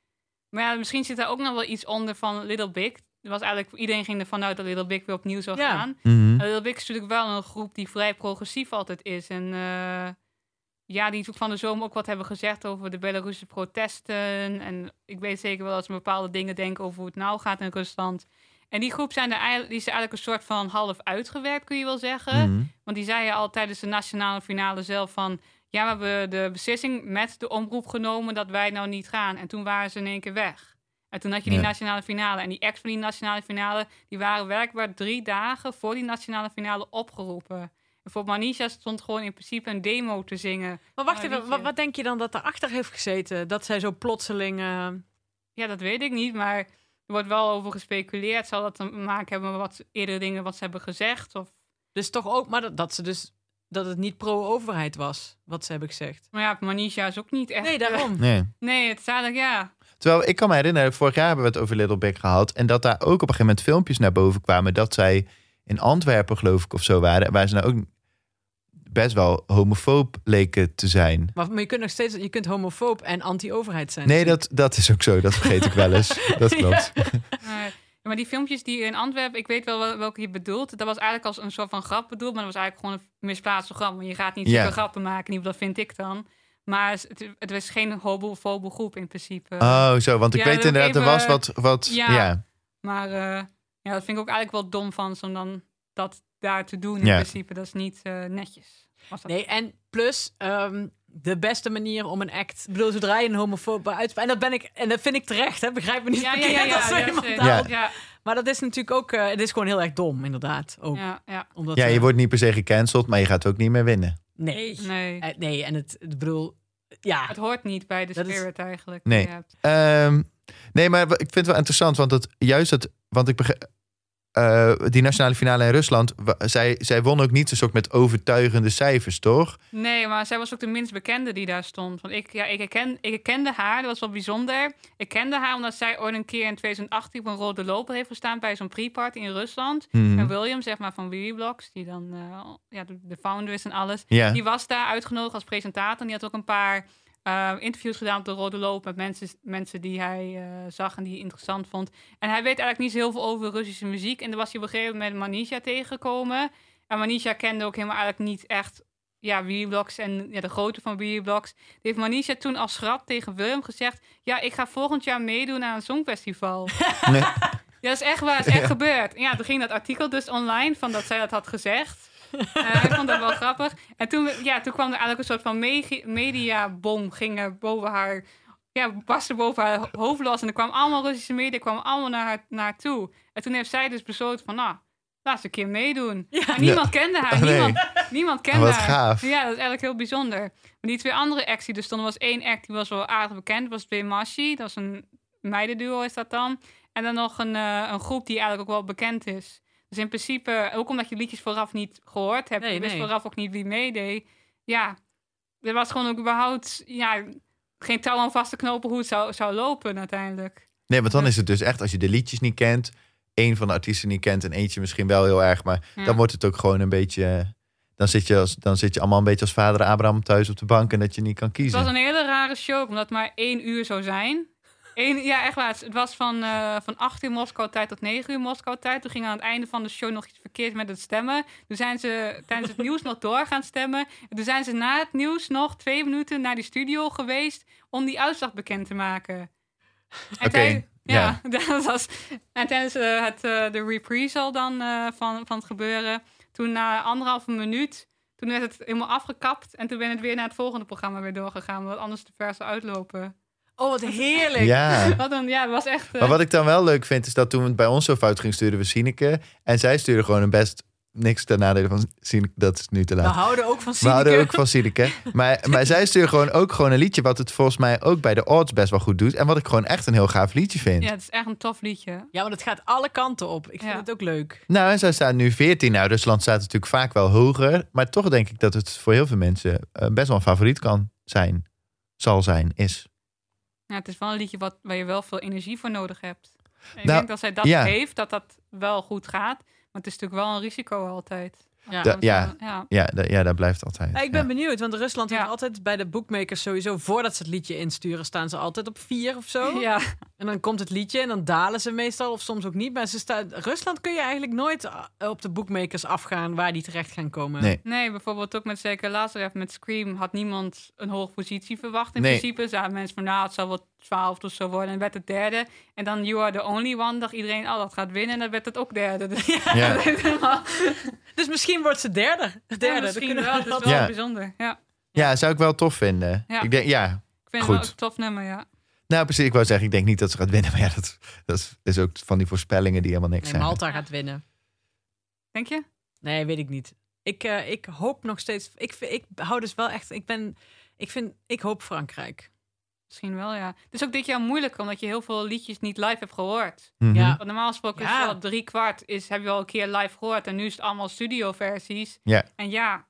Maar ja, misschien zit daar ook nog wel iets onder van Little Big. Er was eigenlijk, iedereen ging ervan uit dat Little Big weer opnieuw zou Ja. gaan. Mhm. Little Big is natuurlijk wel een groep die vrij progressief altijd is. En eh, ja, die van de zomer ook wat hebben gezegd over de Belarusische protesten. En ik weet zeker wel dat ze bepaalde dingen denken over hoe het nou gaat in Rusland. En die groep zijn er eigenlijk, die is er eigenlijk een soort van half uitgewerkt, kun je wel zeggen. Mhm. Want die zei al tijdens de nationale finale zelf van... ja, we hebben de beslissing met de omroep genomen dat wij nou niet gaan. En toen waren ze in één keer weg. En toen had je die Ja. nationale finale. En die ex van die nationale finale... die waren werkbaar drie dagen voor die nationale finale opgeroepen. En voor Manisha stond gewoon in principe een demo te zingen. Maar wacht even, wat, wat denk je dan dat erachter heeft gezeten? Dat zij zo plotseling... eh, Ja, dat weet ik niet, maar wordt wel over gespeculeerd. Zal dat te maken hebben met wat eerdere dingen wat ze hebben gezegd? Of... dus toch ook... Maar dat, dat ze dus... Dat het niet pro-overheid was, wat ze hebben gezegd. Maar ja, Manisha is ook niet echt... Nee, daarom. Nee. Nee, het is eigenlijk, ja... Terwijl ik kan me herinneren, vorig jaar hebben we het over Little Big gehad. En dat daar ook op een gegeven moment filmpjes naar boven kwamen. Dat zij in Antwerpen, geloof ik, of zo waren. Waar ze nou ook best wel homofoob leken te zijn. Maar, maar je kunt nog steeds... Je kunt homofoob en anti-overheid zijn. Nee, natuurlijk. dat, dat is ook zo. Dat vergeet ik wel eens. *laughs* Dat klopt. *laughs* Ja, maar die filmpjes die in Antwerpen, ik weet wel wel- welke je bedoelt. Dat was eigenlijk als een soort van grap bedoeld, maar dat was eigenlijk gewoon een misplaatste grap. Want je gaat niet Ja. zulke grappen maken, niet dat vind ik dan. Maar het, het was geen homofobe groep in principe. Oh, zo. Want ik Ja, weet inderdaad, er was wat... wat ja. Ja. Maar eh, ja, dat vind ik ook eigenlijk wel dom van ze om dan dat daar te doen in Ja. principe. Dat is niet eh, netjes. Was dat. Nee, en plus... ehm, de beste manier om een act... Ik bedoel, zodra je een homofoob uitspreekt... En dat ben ik... En dat vind ik terecht, hè? Begrijp me niet Ja, ja, verkeerd. ja, ja, *laughs* als ja, Maar dat is natuurlijk ook... eh, het is gewoon heel erg dom, inderdaad. Ook. ja, ja. Omdat, ja, je eh, wordt niet per se gecanceld, maar je gaat ook niet meer winnen. Nee. Nee. Nee, en het... Ik bedoel... Ja. Het hoort niet bij de Dat is- spirit eigenlijk. Nee. Ehm, nee, maar ik vind het wel interessant, want het, juist het, want ik begrijp, eh, die nationale finale in Rusland, zij, zij won ook niet een soort met overtuigende cijfers, toch? Nee, maar zij was ook de minst bekende die daar stond. Want ik, ja, ik, herken, ik herkende haar, dat was wel bijzonder. Ik kende haar omdat zij ooit een keer in 2018 op een rode loper heeft gestaan bij zo'n pre-party in Rusland. Mhm. En William, zeg maar, van Blocks, die dan eh, ja, de, de founder is en alles. Die was daar uitgenodigd als presentator. En die had ook een paar eh, interviews gedaan op de Rode Loop met mensen, mensen die hij eh, zag en die hij interessant vond. En hij weet eigenlijk niet zo heel veel over Russische muziek. En dan was hij op een gegeven moment Manisha tegengekomen. En Manisha kende ook helemaal eigenlijk niet echt ja, Weeblocks en ja, de grootte van Weeblocks. Die heeft Manisha toen als grap tegen Willem gezegd... ja, ik ga volgend jaar meedoen aan een songfestival. Nee. *laughs* Ja, dat is echt waar. Het is echt Ja. gebeurd. En ja, toen ging dat artikel dus online van dat zij dat had gezegd. Eh ik vond dat wel grappig. En toen, ja, toen kwam er eigenlijk een soort van megi- mediabom ging er boven haar... Ja, barstte boven haar hoofd los. En er kwam allemaal Russische media, kwamen allemaal naar haar naartoe. En toen heeft zij dus besloten van, nou, laat eens een keer meedoen. Maar niemand kende haar. Nee. Niemand, niemand kende Wat haar. gaaf. Ja, dat is eigenlijk heel bijzonder. Maar die twee andere acts die er stonden, was één act die was wel aardig bekend. Dat was Bemashi. Dat is een meidenduo is dat dan. En dan nog een, eh, een groep die eigenlijk ook wel bekend is. Dus in principe, ook omdat je liedjes vooraf niet gehoord hebt, Nee, je wist nee. vooraf ook niet wie meedeed. Ja, er was gewoon ook überhaupt ja, geen touw aan vast te knopen hoe het zou, zou lopen uiteindelijk. Nee, want dan is het dus echt als je de liedjes niet kent, één van de artiesten niet kent en eentje misschien wel heel erg, maar Ja. dan wordt het ook gewoon een beetje. Dan zit, je als, dan zit je allemaal een beetje als vader Abraham thuis op de bank en dat je niet kan Het kiezen. was een hele rare show, omdat het maar één uur zou zijn. Eén, ja, echt waar. Het was van, eh van 8 uur Moskou tijd tot 9 uur Moskou tijd. Toen ging aan het einde van de show nog iets verkeerd met het stemmen. Toen zijn ze tijdens het *laughs* nieuws nog door gaan stemmen. En toen zijn ze na het nieuws nog twee minuten naar die studio geweest om die uitslag bekend te maken. En Oké, ja. ja, *laughs* dat was. En tijdens eh, het, eh, de reprisal dan van, van het gebeuren, toen na anderhalve minuut, toen werd het helemaal afgekapt. En toen ben het weer naar het volgende programma weer doorgegaan, omdat anders de vers zou uitlopen. Oh, wat heerlijk. Ja. Wat een, ja, het was echt. eh, Maar wat ik dan wel leuk vind, is dat toen het bij ons zo fout ging, stuurden we Sineke. En zij stuurde gewoon een best niks ten nadele van Sineke. Dat is nu te We laat. houden ook van We houden Sineke. ook van Sineke. Maar, maar zij stuurde gewoon ook gewoon een liedje wat het volgens mij ook bij de odds best wel goed doet. En wat ik gewoon echt een heel gaaf liedje vind. ja, het is echt een tof liedje. Ja, maar dat gaat alle kanten op. Ik vind Ja. het ook leuk. Nou, en zij staat nu 14. Nou, Rusland staat natuurlijk vaak wel hoger. Maar toch denk ik dat het voor heel veel mensen eh, best wel een favoriet kan zijn. Zal zijn, is. Ja, het is wel een liedje wat, waar je wel veel energie voor nodig hebt. En ik Nou, denk dat zij dat ja. heeft, dat dat wel goed gaat. Maar het is natuurlijk wel een risico altijd. Ja. Da- ja. ja. Ja, da- ja dat blijft altijd. Ja, ik ben ja. benieuwd, want Rusland Ja. heeft altijd bij de bookmakers sowieso, voordat ze het liedje insturen, staan ze altijd op vier of zo. *laughs* Ja. En dan komt het liedje en dan dalen ze meestal, of soms ook niet. Maar ze staan, Rusland kun je eigenlijk nooit eh, op de bookmakers afgaan waar die terecht gaan komen. Nee. Nee, bijvoorbeeld ook met zeker Lazarev met Scream had niemand een hoge positie verwacht in Nee. principe. Zaten mensen van, nou, het zal wel twaalfde of zo worden. En werd het derde. En dan You Are The Only One, dacht iedereen, oh, dat gaat winnen. En dan werd het ook derde. Dus Ja. *laughs* dat is helemaal- Dus misschien wordt ze derde. derde. ja, misschien we wel. Het is wel Ja. bijzonder. Ja, ja, zou ik wel tof vinden. Ja. Ik denk, ja. ik vind Goed. het wel een tof nummer, ja. Nou, precies. Ik wou zeggen, ik denk niet dat ze gaat winnen. Maar ja, dat, dat is- ook van die voorspellingen die helemaal niks Nee, zijn. Malta gaat winnen. Denk je? Nee, weet ik niet. Ik, eh, ik hoop nog steeds. Ik, ik hou dus wel echt. Ik ben. Ik vind. Ik hoop Frankrijk. Misschien wel, ja. Het is ook dit jaar moeilijk, omdat je heel veel liedjes niet live hebt gehoord. Mhm. Ja. Want normaal gesproken Ja. is wel drie kwart, is, heb je al een keer live gehoord. En nu is het allemaal studioversies. Ja. En ja,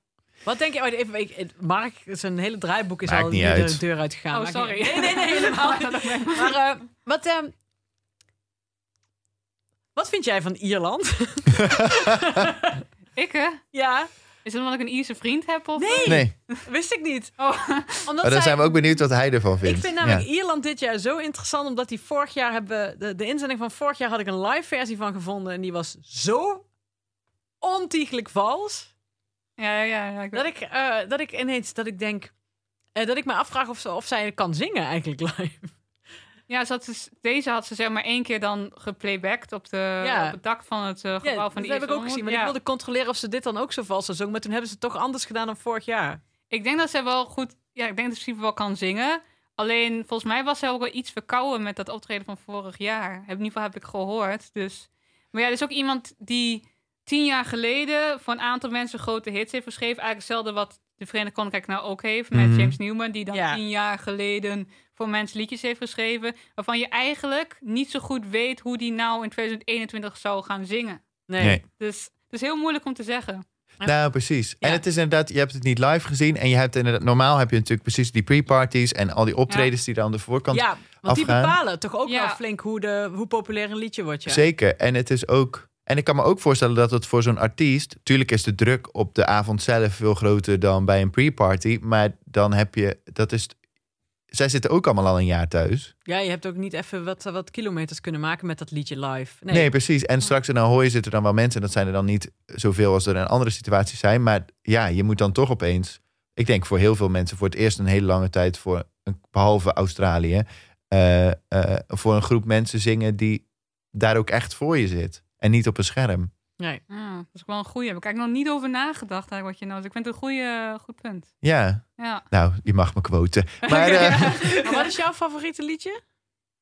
Wat denk je? Oh, even, ik, Mark, zijn hele draaiboek is Maakt al niet hier uit. de deur uitgegaan. oh sorry. Nee, nee, nee, helemaal niet. *laughs* Maar eh, wat, ehm, wat vind jij van Ierland? *laughs* *laughs* ik hè? ja, Is het omdat ik een Ierse vriend heb? Of, Nee. Nee, wist ik niet. Oh, *laughs* Omdat maar dan zij- zijn we ook benieuwd wat hij ervan vindt. Ik vind namelijk Ja. Ierland dit jaar zo interessant, omdat die vorig jaar hebben de, de inzending van vorig jaar had ik een live versie van gevonden en die was zo ontiegelijk vals ja, ja, ja. ik dat ik, eh, dat ik ineens dat ik denk eh, dat ik me afvraag of, ze, of zij kan zingen eigenlijk *laughs* live. Ja ze had dus, deze had ze zeg maar één keer dan geplaybacked op, de, Ja. op het dak van het eh, gebouw Ja, van dat de heb ik ook gezien, maar Omroep. ik Ja. wilde controleren of ze dit dan ook zo vals had zongen, maar toen hebben ze het toch anders gedaan dan vorig jaar. Ik denk dat zij wel goed... Ja, ik denk dat ze wel kan zingen. Alleen, volgens mij was zij ook wel iets verkouden met dat optreden van vorig jaar. In ieder geval heb ik gehoord. Dus. Maar ja, er is ook iemand die tien jaar geleden voor een aantal mensen grote hits heeft geschreven. Eigenlijk hetzelfde wat de Verenigd Koninkrijk nou ook heeft met Mhm. James Newman. Die dan Ja. tien jaar geleden voor mensen liedjes heeft geschreven. Waarvan je eigenlijk niet zo goed weet hoe die nou in 2021 zou gaan zingen. Nee. Nee. Dus het is heel moeilijk om te zeggen. Nou, precies. En het is inderdaad, je hebt het niet live gezien. En je hebt inderdaad, normaal heb je natuurlijk precies die pre-parties en al die optredens die er aan de voorkant Ja, want die bepalen toch ook Ja. wel flink hoe, de, hoe populair een liedje wordt. Ja. Zeker. En het is ook. En ik kan me ook voorstellen dat het voor zo'n artiest. Tuurlijk is de druk op de avond zelf veel groter dan bij een pre-party. Maar dan heb je. Dat is. zij zitten ook allemaal al een jaar thuis. Ja, je hebt ook niet even wat, wat kilometers kunnen maken met dat liedje live. Nee, precies. En straks in Ahoy zitten dan wel mensen. En dat zijn er dan niet zoveel als er in andere situaties zijn. Maar ja, je moet dan toch opeens... Ik denk voor heel veel mensen voor het eerst een hele lange tijd... Voor, behalve Australië... eh, eh, voor een groep mensen zingen die daar ook echt voor je zit. En niet op een scherm. nee. Ja, dat is wel een goeie. Heb ik eigenlijk nog niet over nagedacht. Eigenlijk, wat je nou, ik vind het een goeie, goed punt. Ja, Ja. nou, je mag me quoten. *laughs* Maar eh, Maar wat is jouw favoriete liedje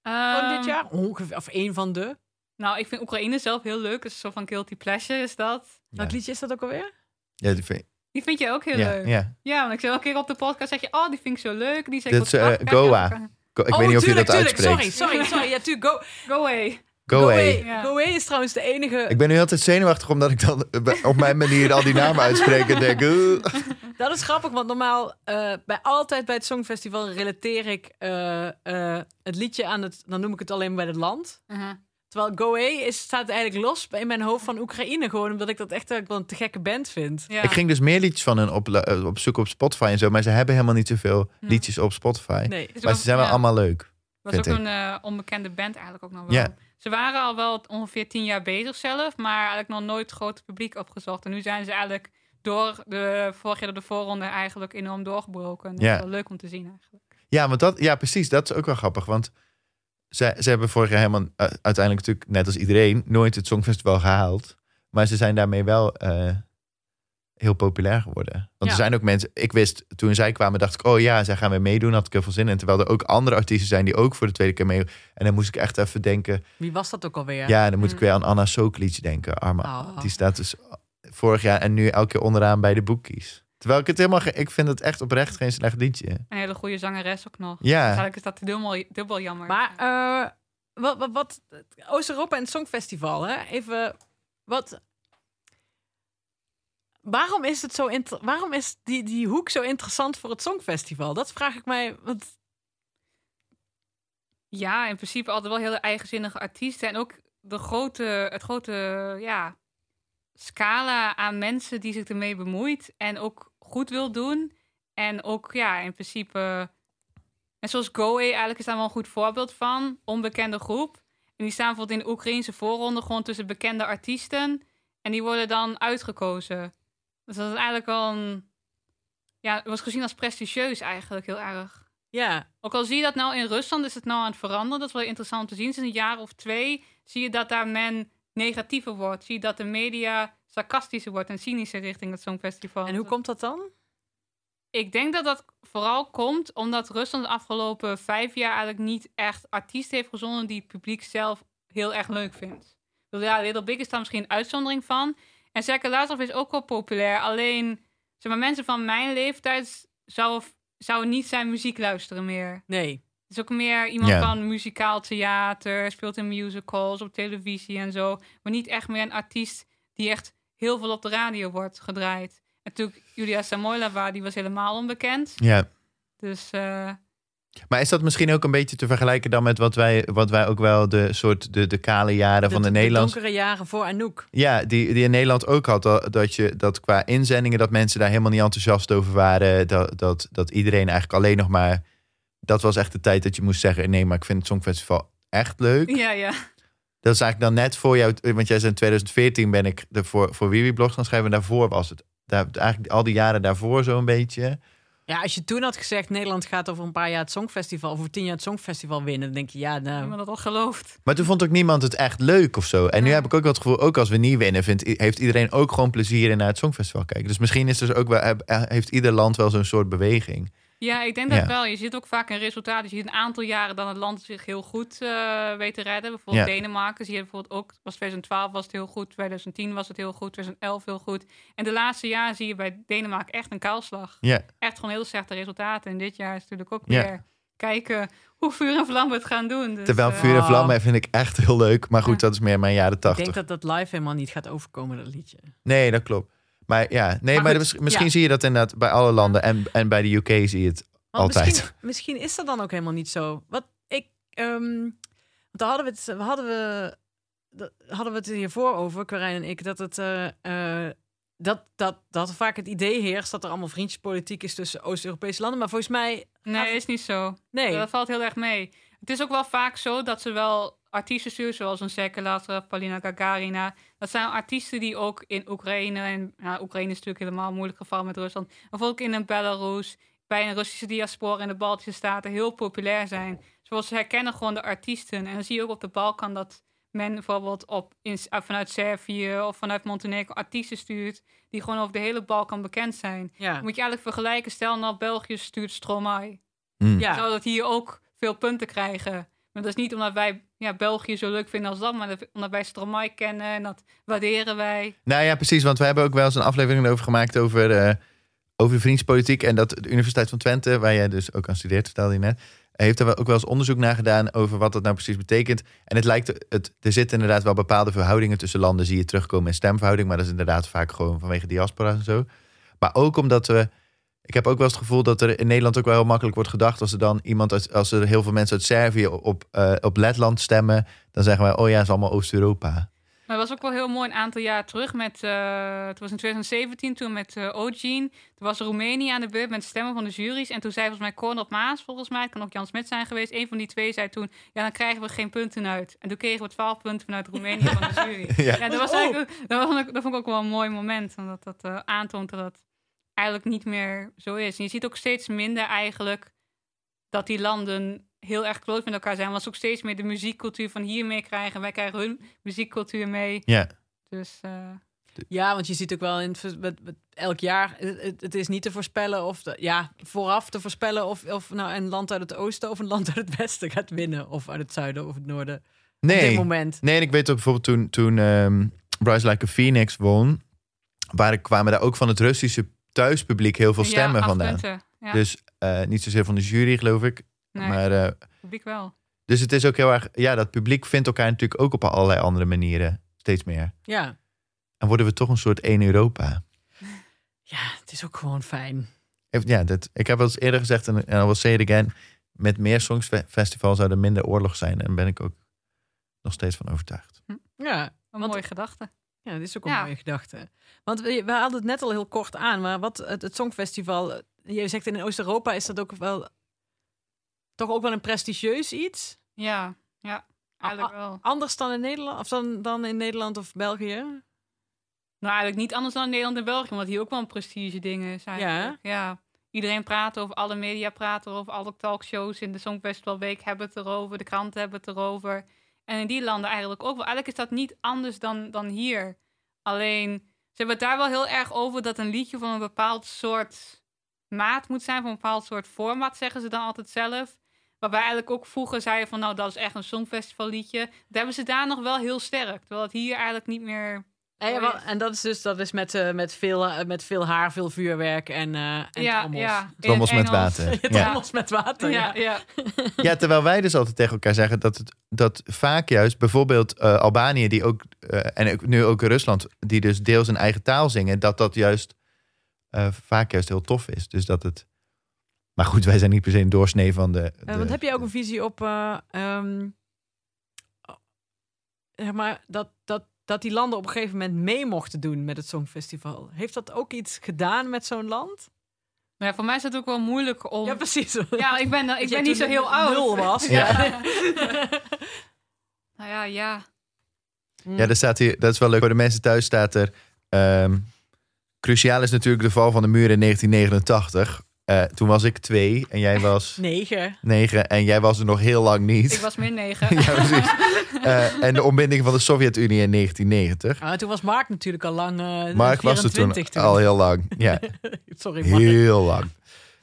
van dit Ehm, jaar? Ongeveer, of één van de. Nou, ik vind Oekraïne zelf heel leuk. Dus zo van Guilty Pleasure is dat. Ja. Welk liedje is dat ook alweer? ja, die vind- Die vind je ook heel ja, leuk. ja. Ja, want ik zei elke keer op de podcast, zeg je, oh, die vind ik zo leuk. Die zeg Dat is, eh, Goa. Go- Ik weet niet of je dat uitspreekt. Oh, Sorry, sorry, sorry. Ja, tuurlijk. Go, Go away. Go, Go away. Go Away is trouwens de enige... Ik ben nu altijd zenuwachtig omdat ik dan *laughs* op mijn manier al die namen uitspreek. En denk, "Oeh." *laughs* Dat is grappig, want normaal, eh, bij, altijd bij het Songfestival relateer ik eh, eh, het liedje aan het, dan noem ik het alleen bij het land. Uh-huh. Terwijl Go Away is, staat eigenlijk los in mijn hoofd van Oekraïne. Gewoon omdat ik dat echt wel een te gekke band vind. Ja. Ik ging dus meer liedjes van hun op, op zoek op Spotify en zo. Maar ze hebben helemaal niet zoveel liedjes op Spotify. Nee. Is Maar ze zijn wel ja. allemaal leuk. was vind ook ik. een eh, onbekende band eigenlijk ook nog wel. Ze waren al wel ongeveer tien jaar bezig zelf, maar eigenlijk nog nooit het grote publiek opgezocht. En nu zijn ze eigenlijk door de vorig jaar door de voorronde eigenlijk enorm doorgebroken. En dat Ja. is wel leuk om te zien eigenlijk. Ja, want dat, ja, precies. Dat is ook wel grappig. Want ze, ze hebben vorig jaar helemaal, eh, uiteindelijk natuurlijk, net als iedereen, nooit het Songfestival gehaald. Maar ze zijn daarmee wel eh, heel populair geworden. Want Ja. er zijn ook mensen, ik wist toen zij kwamen, dacht ik, oh ja, zij gaan weer meedoen. Had ik heel veel zin in. Terwijl er ook andere artiesten zijn die ook voor de tweede keer meedoen. En dan moest ik echt even denken, Wie was dat ook alweer? ja, dan moet ik Mm. weer aan Anna Soklic denken. Arme, Oh. Die staat dus vorig jaar en nu elke keer onderaan bij de boekies. Terwijl ik het helemaal, ik vind het echt oprecht geen slecht liedje. Een hele goede zangeres ook nog. Ja. Eigenlijk is dat dubbel, dubbel jammer. Maar eh, wat, wat, wat Oost-Europa en het Songfestival, hè? Even, wat... Waarom is het zo waarom is die, die hoek zo interessant voor het Songfestival? Dat vraag ik mij. Want Ja, in principe altijd wel hele eigenzinnige artiesten. En ook de grote, het grote ja, scala aan mensen die zich ermee bemoeit. En ook goed wil doen. En ook ja, in principe... En zoals Goe eigenlijk is daar wel een goed voorbeeld van. Onbekende groep. En die staan bijvoorbeeld in de Oekraïnse voorronde gewoon tussen bekende artiesten. En die worden dan uitgekozen. Dus dat is eigenlijk wel een... Ja, het was gezien als prestigieus eigenlijk heel erg. ja, Ook al zie je dat nou in Rusland, is het nou aan het veranderen. Dat is wel interessant te zien. Sinds een jaar of twee zie je dat daar men negatiever wordt. Zie je dat de media sarcastischer wordt en cynischer richting het Songfestival. en hoe komt dat dan? Ik denk dat dat vooral komt omdat Rusland de afgelopen vijf jaar eigenlijk niet echt artiesten heeft gezonden die het publiek zelf heel erg leuk vindt. Bedoel, Ja, Little Big is daar misschien een uitzondering van. En Zeker Lazarov is ook wel populair. Alleen, zeg maar, mensen van mijn leeftijd zouden zou niet zijn muziek luisteren meer. Nee. Het is ook meer iemand van muzikaal theater, speelt in musicals, op televisie en zo. Maar niet echt meer een artiest die echt heel veel op de radio wordt gedraaid. En natuurlijk Julia Samoylova, die was helemaal onbekend. Ja. Dus eh, Maar is dat misschien ook een beetje te vergelijken dan met wat wij, wat wij ook wel de soort de, de kale jaren van de, Nederlandse. donkere jaren voor Anouk. Ja, die, die in Nederland ook had. Dat, dat je dat qua inzendingen dat mensen daar helemaal niet enthousiast over waren. Dat, dat, dat iedereen eigenlijk alleen nog maar. Dat was echt de tijd dat je moest zeggen: nee, maar ik vind het Songfestival echt leuk. ja, ja. Dat is eigenlijk dan net voor jou. Want jij zei in 2014 ben ik er voor, voor Wiwi Blogs gaan schrijven. En daarvoor was het. Daar, eigenlijk al die jaren daarvoor zo'n beetje. Ja, als je toen had gezegd Nederland gaat over een paar jaar het Songfestival, over tien jaar het Songfestival winnen, dan denk je ja, nou, Iemand dat al gelooft. Maar toen vond ook niemand het echt leuk of zo. En nu heb ik ook wel het gevoel, ook als we niet winnen, vindt, heeft iedereen ook gewoon plezier in naar het Songfestival kijken. Dus misschien is dus ook wel, heb- heeft ieder land wel zo'n soort beweging. Ja, ik denk dat Ja. wel. Je ziet ook vaak een resultaat. Je ziet een aantal jaren dat het land zich heel goed eh weet te redden. Bijvoorbeeld Ja. Denemarken zie je bijvoorbeeld ook. Was 2012 was het heel goed, 2010 was het heel goed, 2011 heel goed. En de laatste jaren zie je bij Denemarken echt een kaalslag. Ja, Echt gewoon heel slechte resultaten. En dit jaar is natuurlijk ook Ja. weer kijken hoe vuur en vlam het gaan doen. Dus, terwijl eh, Vuur en Oh. Vlammen vind ik echt heel leuk. Maar goed, Ja. dat is meer mijn jaren ik tachtig. denk dat dat live helemaal niet gaat overkomen, dat liedje. Nee, dat klopt. Maar ja, nee, maar, goed, misschien ja. zie je dat inderdaad bij alle landen. En, en bij de UK zie je het Want altijd. Misschien, misschien is dat dan ook helemaal niet zo. Wat ik, ehm, daar hadden we het, hadden we, hadden we het hiervoor over, Corijn en ik, dat het, eh, eh, dat, dat, dat vaak het idee heerst dat er allemaal vriendjespolitiek is tussen Oost-Europese landen. Maar volgens mij, Nee, is niet zo. nee. Dat valt heel erg mee. Het is ook wel vaak zo dat ze wel artiesten sturen, zoals een Sergei Lavrov, Polina Gagarina. Dat zijn artiesten die ook in Oekraïne, en ja, Oekraïne is natuurlijk helemaal een moeilijk geval met Rusland, of ook in een Belarus, bij een Russische diaspora in de Baltische Staten heel populair zijn. Zoals ze herkennen gewoon de artiesten. En dan zie je ook op de Balkan dat men bijvoorbeeld op, in, uh, vanuit Servië of vanuit Montenegro artiesten stuurt die gewoon over de hele Balkan bekend zijn. ja. Moet je eigenlijk vergelijken, stel nou België stuurt Stromae Mm. ja. zou dat hier ook veel punten krijgen. Maar dat is niet omdat wij ja, België zo leuk vinden als dat, maar dat- omdat wij Stromae kennen en dat waarderen wij. Nou ja, precies. Want we hebben ook wel eens een aflevering over gemaakt over, eh over vriendspolitiek. En dat de Universiteit van Twente, waar jij dus ook aan studeert, vertelde je net, heeft er ook wel eens onderzoek naar gedaan over wat dat nou precies betekent. En het lijkt, het, er zitten inderdaad wel bepaalde verhoudingen tussen landen, zie je terugkomen in stemverhouding. Maar dat is inderdaad vaak gewoon vanwege diaspora en zo. Maar ook omdat we. Ik heb ook wel eens het gevoel dat er in Nederland ook wel heel makkelijk wordt gedacht. Als er dan iemand uit, als er heel veel mensen uit Servië op, eh, op Letland stemmen, dan zeggen wij, oh ja, het is allemaal Oost-Europa. Maar het was ook wel heel mooi een aantal jaar terug met, eh, het was in 2017 toen met eh Ogene. Toen was Roemenië aan de beurt met stemmen van de juries. En toen zei volgens mij Cornel Maas, volgens mij, het kan ook Jan Smit zijn geweest. Een van die twee zei toen, ja dan krijgen we geen punten uit. En toen kregen we 12 punten vanuit Roemenië van de jury. *laughs* Ja. Ja, dat, was Oh. eigenlijk, dat, was, dat vond ik ook wel een mooi moment. Omdat dat aantoont dat het eigenlijk niet meer zo is. En je ziet ook steeds minder eigenlijk dat die landen heel erg close met elkaar zijn. Want ze ook steeds meer de muziekcultuur van hier meekrijgen. Wij krijgen hun muziekcultuur mee. Ja. Dus eh, Ja, want je ziet ook wel in het, vers- met, met elk jaar, het, is niet te voorspellen of, de, ja, vooraf te voorspellen of, of nou een land uit het oosten of een land uit het westen gaat winnen. Of uit het zuiden of het noorden. Op dit Nee, moment. nee, en ik weet ook bijvoorbeeld toen, toen ehm Bryce Like a Phoenix won, waar kwamen daar ook van het Russische thuispubliek heel veel stemmen ja, vandaan. punten. Ja, Dus eh, niet zozeer van de jury, geloof ik. nee, Maar, eh, publiek wel. dus het is ook heel erg, ja, dat publiek vindt elkaar natuurlijk ook op allerlei andere manieren steeds meer. Ja. En worden we toch een soort één Europa. ja, het is ook gewoon fijn. Ja, dat, ik heb wel eens eerder gezegd, en I will say it again, met meer songfestivals zou er minder oorlog zijn. En daar ben ik ook nog steeds van overtuigd. Ja, Een Want- mooie gedachte. Ja, dat is ook een Ja. mooie gedachte. Want we, we hadden het net al heel kort aan, maar wat het, het Songfestival, eh, je zegt in Oost-Europa is dat ook wel toch ook wel een prestigieus iets. Ja, ja, eigenlijk wel. Anders dan in Nederland of dan, dan in Nederland of België. Nou, eigenlijk niet anders dan in Nederland en België, omdat hier ook wel een prestige ding is eigenlijk. Ja. Iedereen praat over, alle media praten erover, alle talkshows in de Songfestivalweek hebben het erover, de kranten hebben het erover. En in die landen eigenlijk ook wel. Eigenlijk is dat niet anders dan, dan hier. Alleen, ze hebben het daar wel heel erg over dat een liedje van een bepaald soort maat moet zijn, van een bepaald soort format, zeggen ze dan altijd zelf. Waarbij eigenlijk ook vroeger zeiden van, nou, dat is echt een Songfestivalliedje. Dat hebben ze daar nog wel heel sterk. Terwijl het hier eigenlijk niet meer En, ja, en dat is dus dat is met, eh, met, veel, eh, met veel haar, veel vuurwerk en, eh en ja, trommels. ja. in Trommels met water. *laughs* Ja, trommels met water. Ja, Ja. ja. Ja, terwijl wij dus altijd tegen elkaar zeggen dat, het, dat vaak juist bijvoorbeeld eh, Albanië, die ook, eh, en nu ook Rusland, die dus deels een eigen taal zingen, dat dat juist eh, vaak juist heel tof is. Dus dat het. Maar goed, wij zijn niet per se een doorsnee van de. De- want heb je ook een visie op, eh, ehm, zeg maar, dat, dat, dat die landen op een gegeven moment mee mochten doen met het Songfestival? Heeft dat ook iets gedaan met zo'n land? Maar ja, voor mij is het ook wel moeilijk om... Ja, precies. Ja, ik ben, ik ben niet zo heel oud. nul was. Ja. *laughs* Nou ja, ja. Ja, er staat hier, dat is wel leuk. Voor de mensen thuis staat er. ehm, cruciaal is natuurlijk de val van de muur in 1989. Eh, toen was ik twee en jij was *laughs* Negen. negen en jij was er nog heel lang niet. Ik was min 9. *laughs* ja, precies. *laughs* Eh, en de ontbinding van de Sovjet-Unie in 1990. Ah, toen was Mark natuurlijk al lang. eh Mark was er toen 24 al heel lang. Ja, Sorry, Mark. heel lang.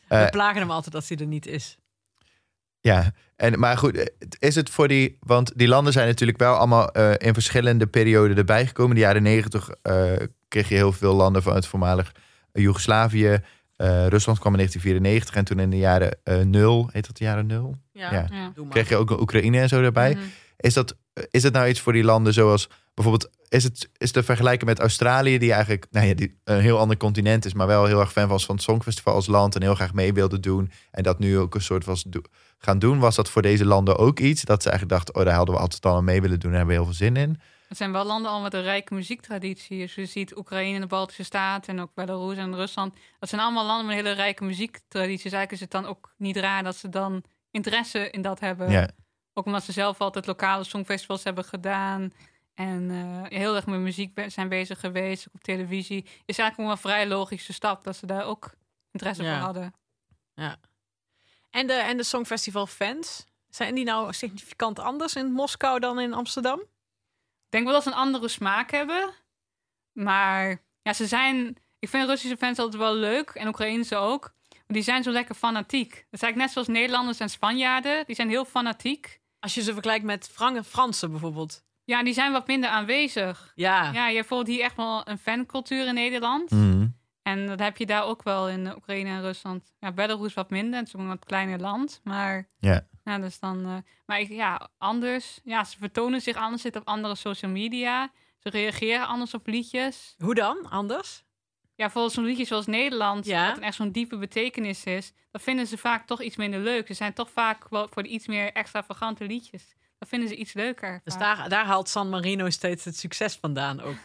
We plagen hem altijd dat hij er niet is. Ja, en, maar goed, is het voor die... Want die landen zijn natuurlijk wel allemaal eh, in verschillende perioden erbij gekomen. De jaren negentig eh, kreeg je heel veel landen van het voormalig Joegoslavië. Eh, Rusland kwam in 1994 en toen in de jaren eh, nul, heet dat de jaren nul? Ja. Kreeg je ook Oekraïne en zo erbij. Mhm. Is, dat, is het nou iets voor die landen zoals bijvoorbeeld... Is het, is het te vergelijken met Australië, die eigenlijk nou ja, die een heel ander continent is... maar wel heel erg fan was van het Songfestival als land... en heel graag mee wilde doen. En dat nu ook een soort was do- gaan doen. Was dat voor deze landen ook iets? Dat ze eigenlijk dachten, oh, daar hadden we altijd al aan mee willen doen... en hebben we heel veel zin in. Het zijn wel landen al met een rijke muziektraditie. Dus je ziet Oekraïne en de Baltische Staten en ook Belarus en Rusland. Dat zijn allemaal landen met een hele rijke muziektraditie. Dus eigenlijk is het dan ook niet raar dat ze dan interesse in dat hebben. Ja. Ook omdat ze zelf altijd lokale songfestivals hebben gedaan. En eh, heel erg met muziek zijn bezig geweest, ook op televisie. Is eigenlijk wel een vrij logische stap dat ze daar ook interesse Ja. voor hadden. En de, en de Songfestival fans, zijn die nou significant anders in Moskou dan in Amsterdam? Ik denk wel dat ze een andere smaak hebben. Maar ja, ze zijn... Ik vind Russische fans altijd wel leuk. En Oekraïnse ook. Maar die zijn zo lekker fanatiek. Dat is eigenlijk net zoals Nederlanders en Spanjaarden. Die zijn heel fanatiek. Als je ze vergelijkt met Frank Fransen bijvoorbeeld. Ja, die zijn wat minder aanwezig. Ja, Ja, je bijvoorbeeld hier echt wel een fancultuur in Nederland. Mhm. En dat heb je daar ook wel in Oekraïne en Rusland. Ja, Belarus wat minder. Het is ook een wat kleiner land. Maar Ja. ja, dus dan... eh, maar ik, ja, anders. Ja, ze vertonen zich anders. Zitten op andere social media. Ze reageren anders op liedjes. hoe dan? Anders? Ja, bijvoorbeeld zo'n liedje zoals Nederland, Ja. dat een echt zo'n diepe betekenis is, dat vinden ze vaak toch iets minder leuk. Ze zijn toch vaak wel voor de iets meer extravagante liedjes. Dat vinden ze iets leuker. Dus vaak. daar, daar haalt San Marino steeds het succes vandaan ook.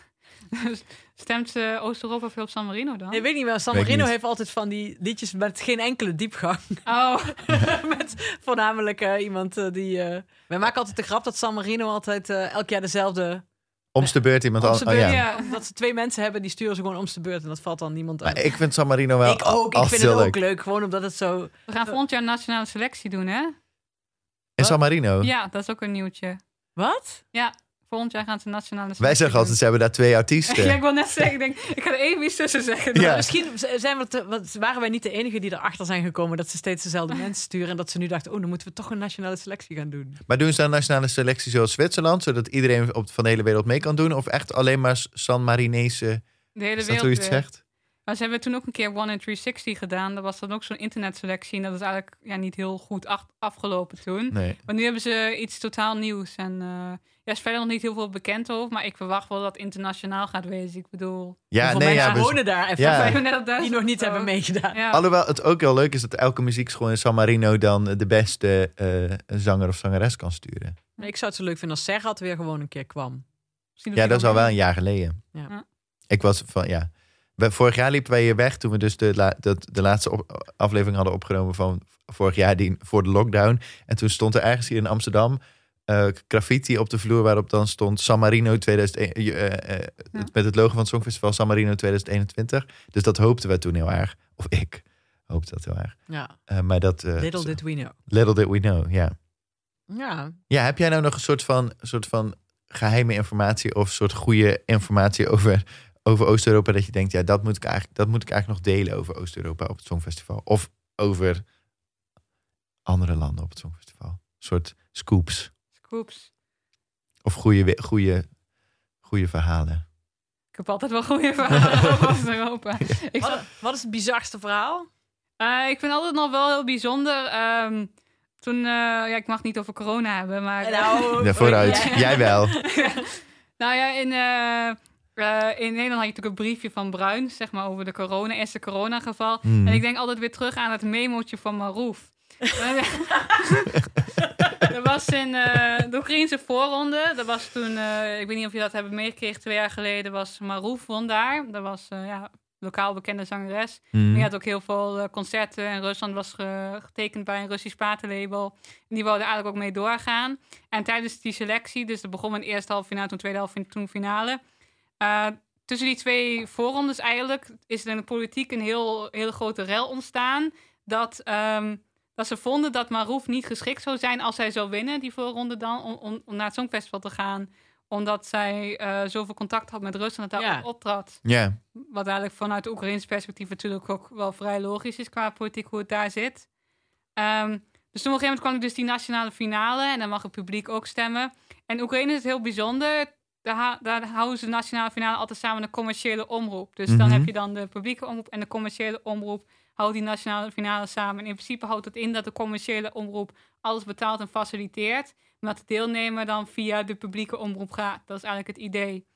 *laughs* Stemt ze Oost-Europa veel op San Marino dan? Nee, weet niet wel. San ik Marino niet. heeft altijd van die liedjes met geen enkele diepgang. *laughs* Oh, *laughs* met voornamelijk eh, iemand eh, die... eh wij maken altijd de grap dat San Marino altijd eh, elk jaar dezelfde... Om de beurt iemand de oh, ja. ja. Dat ze twee mensen hebben, die sturen ze gewoon om de beurt. En dat valt dan niemand aan. Maar ik vind San Marino wel ik ook. Ik vind het ook leuk. Gewoon omdat het zo... we gaan volgend jaar een nationale selectie doen, hè? In San Marino. Ja, dat is ook een nieuwtje. Wat? Volgend jaar gaan ze nationale Wij zeggen altijd, ze hebben daar twee artiesten. *laughs* Ja, ik wil net zeggen, ik, denk, ik ga er even iets tussen zeggen. Ja. Misschien zijn we te- waren wij niet de enige die erachter zijn gekomen dat ze steeds dezelfde mensen sturen. En dat ze nu dachten, oh, dan moeten we toch een nationale selectie gaan doen. Maar doen ze een nationale selectie zoals Zwitserland, zodat iedereen op, van de hele wereld mee kan doen? Of echt alleen maar San Marinese? De hele dat wereld je het weer. zegt? Maar ze hebben toen ook een keer One in 360 gedaan. Dat was dan ook zo'n internetselectie. En dat is eigenlijk ja, niet heel goed af- afgelopen toen. Nee. Maar nu hebben ze iets totaal nieuws. En eh ja, is verder nog niet heel veel bekend over. Maar ik verwacht wel dat het internationaal gaat wezen. Ik bedoel... Ja, Hoeveel nee, mensen ja. we- wonen daar even Ja. 35.000 *laughs* die nog niet hebben meegedaan. Ja. Alhoewel het ook heel leuk is dat elke muziekschool in San Marino dan de beste eh, zanger of zangeres kan sturen. Ik zou het zo leuk vinden als Serhat weer gewoon een keer kwam. Misschien Ja, dat is al wel een jaar geleden. Ja. Ik was van, ja. We, vorig jaar liepen wij hier weg toen we dus de, la, de laatste op- aflevering hadden opgenomen van vorig jaar die, voor de lockdown. En toen stond er ergens hier in Amsterdam eh, graffiti op de vloer waarop dan stond San Marino 2001, eh, eh, Ja. met het logo van het Songfestival San Marino 2021. Dus dat hoopten we toen heel erg. Of ik hoopte dat heel erg. Ja, maar dat, little did we know. little did we know, ja. Ja, Ja, heb jij nou nog een soort van, soort van geheime informatie of soort goede informatie over, over Oost-Europa dat je denkt, ja, dat moet ik eigenlijk, dat moet ik eigenlijk nog delen over Oost-Europa op het Songfestival of over andere landen op het Songfestival? Een soort scoops Scoops. of goede, goede, goede verhalen. Ik heb altijd wel goede verhalen *laughs* over Oost-Europa. Ik, wat, wat is het bizarste verhaal? eh, ik vind altijd nog wel heel bijzonder. ehm, toen, eh, ja, ik mag het niet over corona hebben, maar... Nou, Ja, vooruit. *laughs* ja. Jij wel. *laughs* Nou ja, in, eh, eh, in Nederland had je natuurlijk een briefje van Bruin, zeg maar, over de corona, eerste coronageval. Hmm. En ik denk altijd weer terug aan het memootje van Marouf. *laughs* *laughs* dat was in eh, de Oekraïnse voorronde. Dat was toen, eh, ik weet niet of je dat hebben meegekregen, twee jaar geleden was Marouf won daar. Dat was eh, ja, lokaal bekende zangeres. Hmm. Die had ook heel veel eh, concerten in Rusland, was ge- getekend bij een Russisch platenlabel. En die wilde eigenlijk ook mee doorgaan. En tijdens die selectie, dus dat begon met eerste halve finale, toen tweede halve toen finale. Eh, tussen die twee voorrondes eigenlijk is er in de politiek een heel, hele grote rel ontstaan. Dat, ehm, dat ze vonden dat Marouf niet geschikt zou zijn als zij zou winnen, die voorronde dan, om, om, om naar het Songfestival te gaan. Omdat zij eh, zoveel contact had met Rusland dat daar Ja. optrad. Ja, Wat eigenlijk vanuit de Oekraïnse perspectief natuurlijk ook wel vrij logisch is qua politiek hoe het daar zit. Ehm, dus toen op een gegeven moment kwam dus die nationale finale en dan mag het publiek ook stemmen. En Oekraïne is het heel bijzonder. Daar, houden ze de nationale finale altijd samen met een commerciële omroep. Dus dan Mhm. heb je dan de publieke omroep en de commerciële omroep houden die nationale finale samen. En in principe houdt het in dat de commerciële omroep alles betaalt en faciliteert. Maar dat de deelnemer dan via de publieke omroep gaat. Dat is eigenlijk het idee.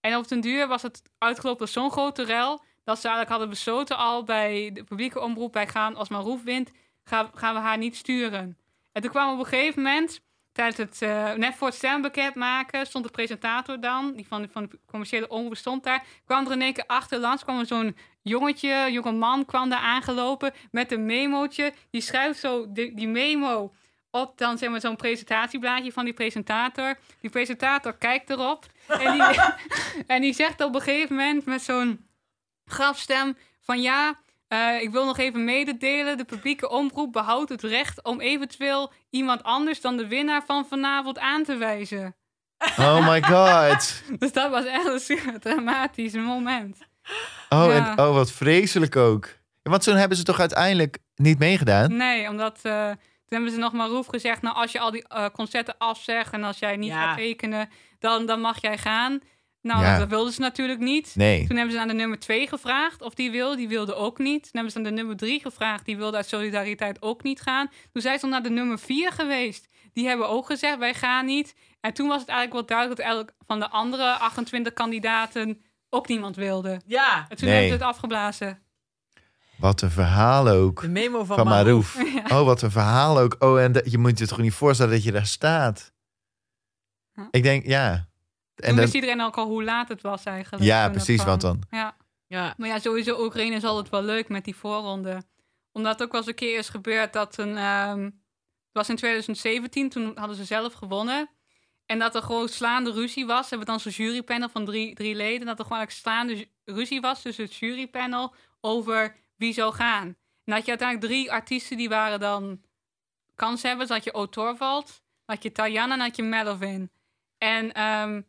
En op den duur was het uitgelopen op zo'n grote rel... dat ze eigenlijk hadden besloten al bij de publieke omroep... wij gaan, als Maroef wint, gaan, gaan we haar niet sturen. En toen kwam op een gegeven moment... tijdens het, eh, net voor het stembekend maken, stond de presentator dan, die van, van de commerciële omroep stond daar, kwam er in één keer achterlangs, kwam er zo'n jongetje, jonge man kwam daar aangelopen met een memootje. Die schrijft zo die, die memo op dan zeg maar zo'n presentatieblaadje van die presentator. Die presentator kijkt erop en die, *laughs* en die zegt op een gegeven moment met zo'n grafstem van ja, eh, ik wil nog even mededelen. De publieke omroep behoudt het recht om eventueel iemand anders dan de winnaar van vanavond aan te wijzen. Oh my *laughs* god. Dus dat was echt een super dramatisch moment. Oh, Ja. en, oh wat vreselijk ook. Want toen hebben ze toch uiteindelijk niet meegedaan? Nee, omdat eh, toen hebben ze nog maar roef gezegd... nou, als je al die eh, concerten afzegt en als jij niet Ja. gaat tekenen... Dan, dan mag jij gaan. Nou, Ja. dat wilden ze natuurlijk niet. Nee. Toen hebben ze aan de nummer 2 gevraagd of die wil. Die wilde ook niet. Toen hebben ze aan de nummer 3 gevraagd. Die wilde uit solidariteit ook niet gaan. Toen zijn ze naar de nummer 4 geweest. Die hebben ook gezegd, wij gaan niet. En toen was het eigenlijk wel duidelijk... dat eigenlijk van de andere 28 kandidaten ook niemand wilde. Ja, En toen Nee. hebben ze het afgeblazen. Wat een verhaal ook. de memo van, Van Marouf. Marouf. *laughs* Oh, wat een verhaal ook. Oh, en dat- je moet je toch niet voorstellen dat je daar staat. Ja. Ik denk, ja. En Toen dat, wist iedereen ook al hoe laat het was eigenlijk. ja, precies. Want dan. Ja. Ja. Maar ja, sowieso Oekraïne is altijd wel leuk met die voorronde. Omdat het ook wel eens een keer is gebeurd dat een... ehm, het was in 2017, toen hadden ze zelf gewonnen. En dat er gewoon slaande ruzie was. Ze hebben dan zo'n jurypanel van drie, drie leden. Dat er gewoon slaande ruzie was tussen het jurypanel over wie zou gaan. En had je uiteindelijk drie artiesten die waren dan kanshebbers. Dan had je O Torvald, dan had je Tajana en dan had je Melovin. En ehm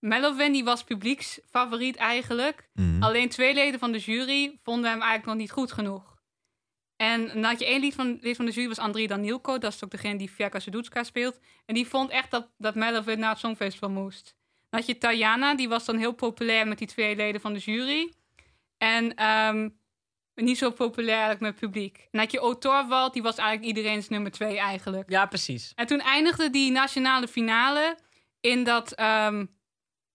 Melovin die was publieksfavoriet eigenlijk. Mhm. Alleen twee leden van de jury vonden hem eigenlijk nog niet goed genoeg. En dan had je één lid van, lid van de jury, was Andriy Danilko. Dat is ook degene die Fjaka Sedutska speelt. En die vond echt dat, dat Melovin naar het Songfestival moest. Dan had je Tajana, die was dan heel populair met die twee leden van de jury. En ehm, niet zo populair eigenlijk met het publiek. En dan had je O Torvald, die was eigenlijk iedereen's nummer twee eigenlijk. ja, precies. En toen eindigde die nationale finale in dat ehm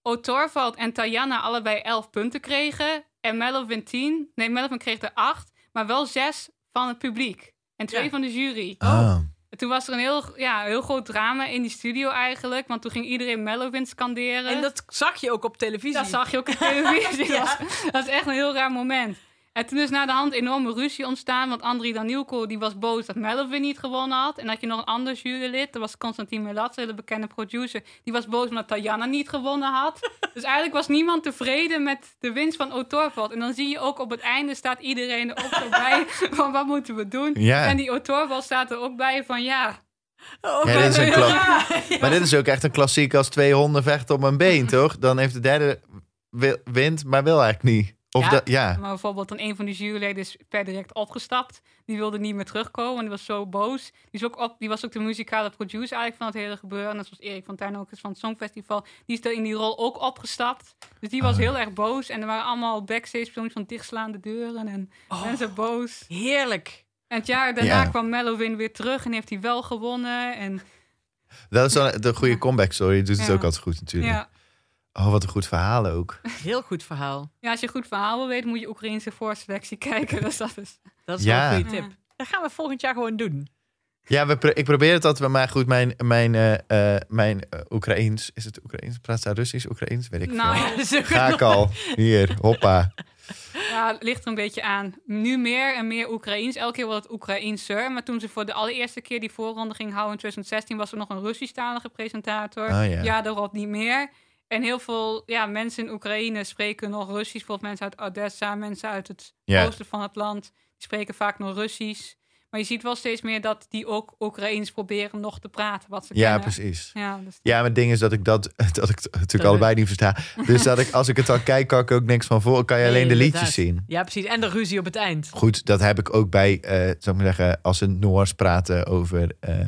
O Torvald en Tajana allebei 11 punten kregen. En Melovin 10. Nee, Melovin kreeg er 8, maar wel 6 van het publiek. En twee Ja. van de jury. Ah. En toen was er een heel, ja, heel groot drama in die studio eigenlijk. Want toen ging iedereen Melovin scanderen. En dat zag je ook op televisie. Dat zag je ook op televisie. *laughs* Ja. dat, was, dat echt een heel raar moment. En toen is na de hand enorme ruzie ontstaan. Want Andriy Danilko die was boos dat Melovin niet gewonnen had. En had je nog een ander jurylid. Dat was Constantin Melatz, een hele bekende producer. Die was boos omdat Tajana niet gewonnen had. *laughs* dus eigenlijk was niemand tevreden met de winst van O Torvald. En dan zie je ook op het einde staat iedereen er ook zo *laughs* bij. van wat moeten we doen? Ja. En die O Torvald staat er ook bij van ja... Oh, Ja, dit is een *laughs* ja. Maar dit is ook echt een klassiek als twee honden vechten op een been, toch? Dan heeft de derde wint, maar wil eigenlijk niet. Of Ja. dat, ja. Maar bijvoorbeeld dan een van die juryleden is per direct opgestapt. Die wilde niet meer terugkomen, want die was zo boos. Die, is ook op, die was ook de muzikale producer eigenlijk van het hele gebeuren. Net zoals Erik van Tuin ook is van het Songfestival. Die is er in die rol ook opgestapt. Dus die was Oh. heel erg boos. En er waren allemaal backstage filmpjes van dichtslaande deuren en Oh, mensen boos. heerlijk. En het jaar daarna Ja. kwam Mellowin weer terug en heeft hij wel gewonnen. En Dat is dan de goede comeback story. Doet het Ja. ook altijd goed natuurlijk. ja. Oh, wat een goed verhaal ook. Heel goed verhaal. ja, als je een goed verhaal wil weten, moet je Oekraïnse voorselectie kijken. Dus *laughs* dat is... Dat is Ja. wel een goede tip. Dat gaan we volgend jaar gewoon doen. Ja, we pro- ik probeer het altijd, maar goed, mijn, mijn, eh, eh, mijn eh, Oekraïens, is het Oekraïens? Praat ze Russisch, Oekraïens? Weet ik Nou, veel. Ga ik al. Hier, hoppa. Ja, het ligt er een beetje aan. Nu meer en meer Oekraïens. Elke keer wordt het Oekraïenser. Maar toen ze voor de allereerste keer die voorronde ging houden in 2016... was er nog een Russisch-talige presentator. Oh, ja. Ja, daarop niet meer. En heel veel ja, mensen in Oekraïne spreken nog Russisch. Bijvoorbeeld mensen uit Odessa, mensen uit het oosten van het land. Die spreken vaak nog Russisch. Maar je ziet wel steeds meer dat die ook Oekraïens proberen nog te praten. Wat ze Ja, kennen. precies. Ja, dus Ja, maar het ding is dat ik dat, *laughs* dat ik het natuurlijk allebei niet versta. Dus dat ik, als ik het dan *laughs* kijk, kan ik ook niks van voor. Kan je alleen de liedjes inderdaad. zien. Ja, precies. En de ruzie op het eind. Goed, dat heb ik ook bij, eh zou ik maar zeggen, als ze Noors praten over, eh,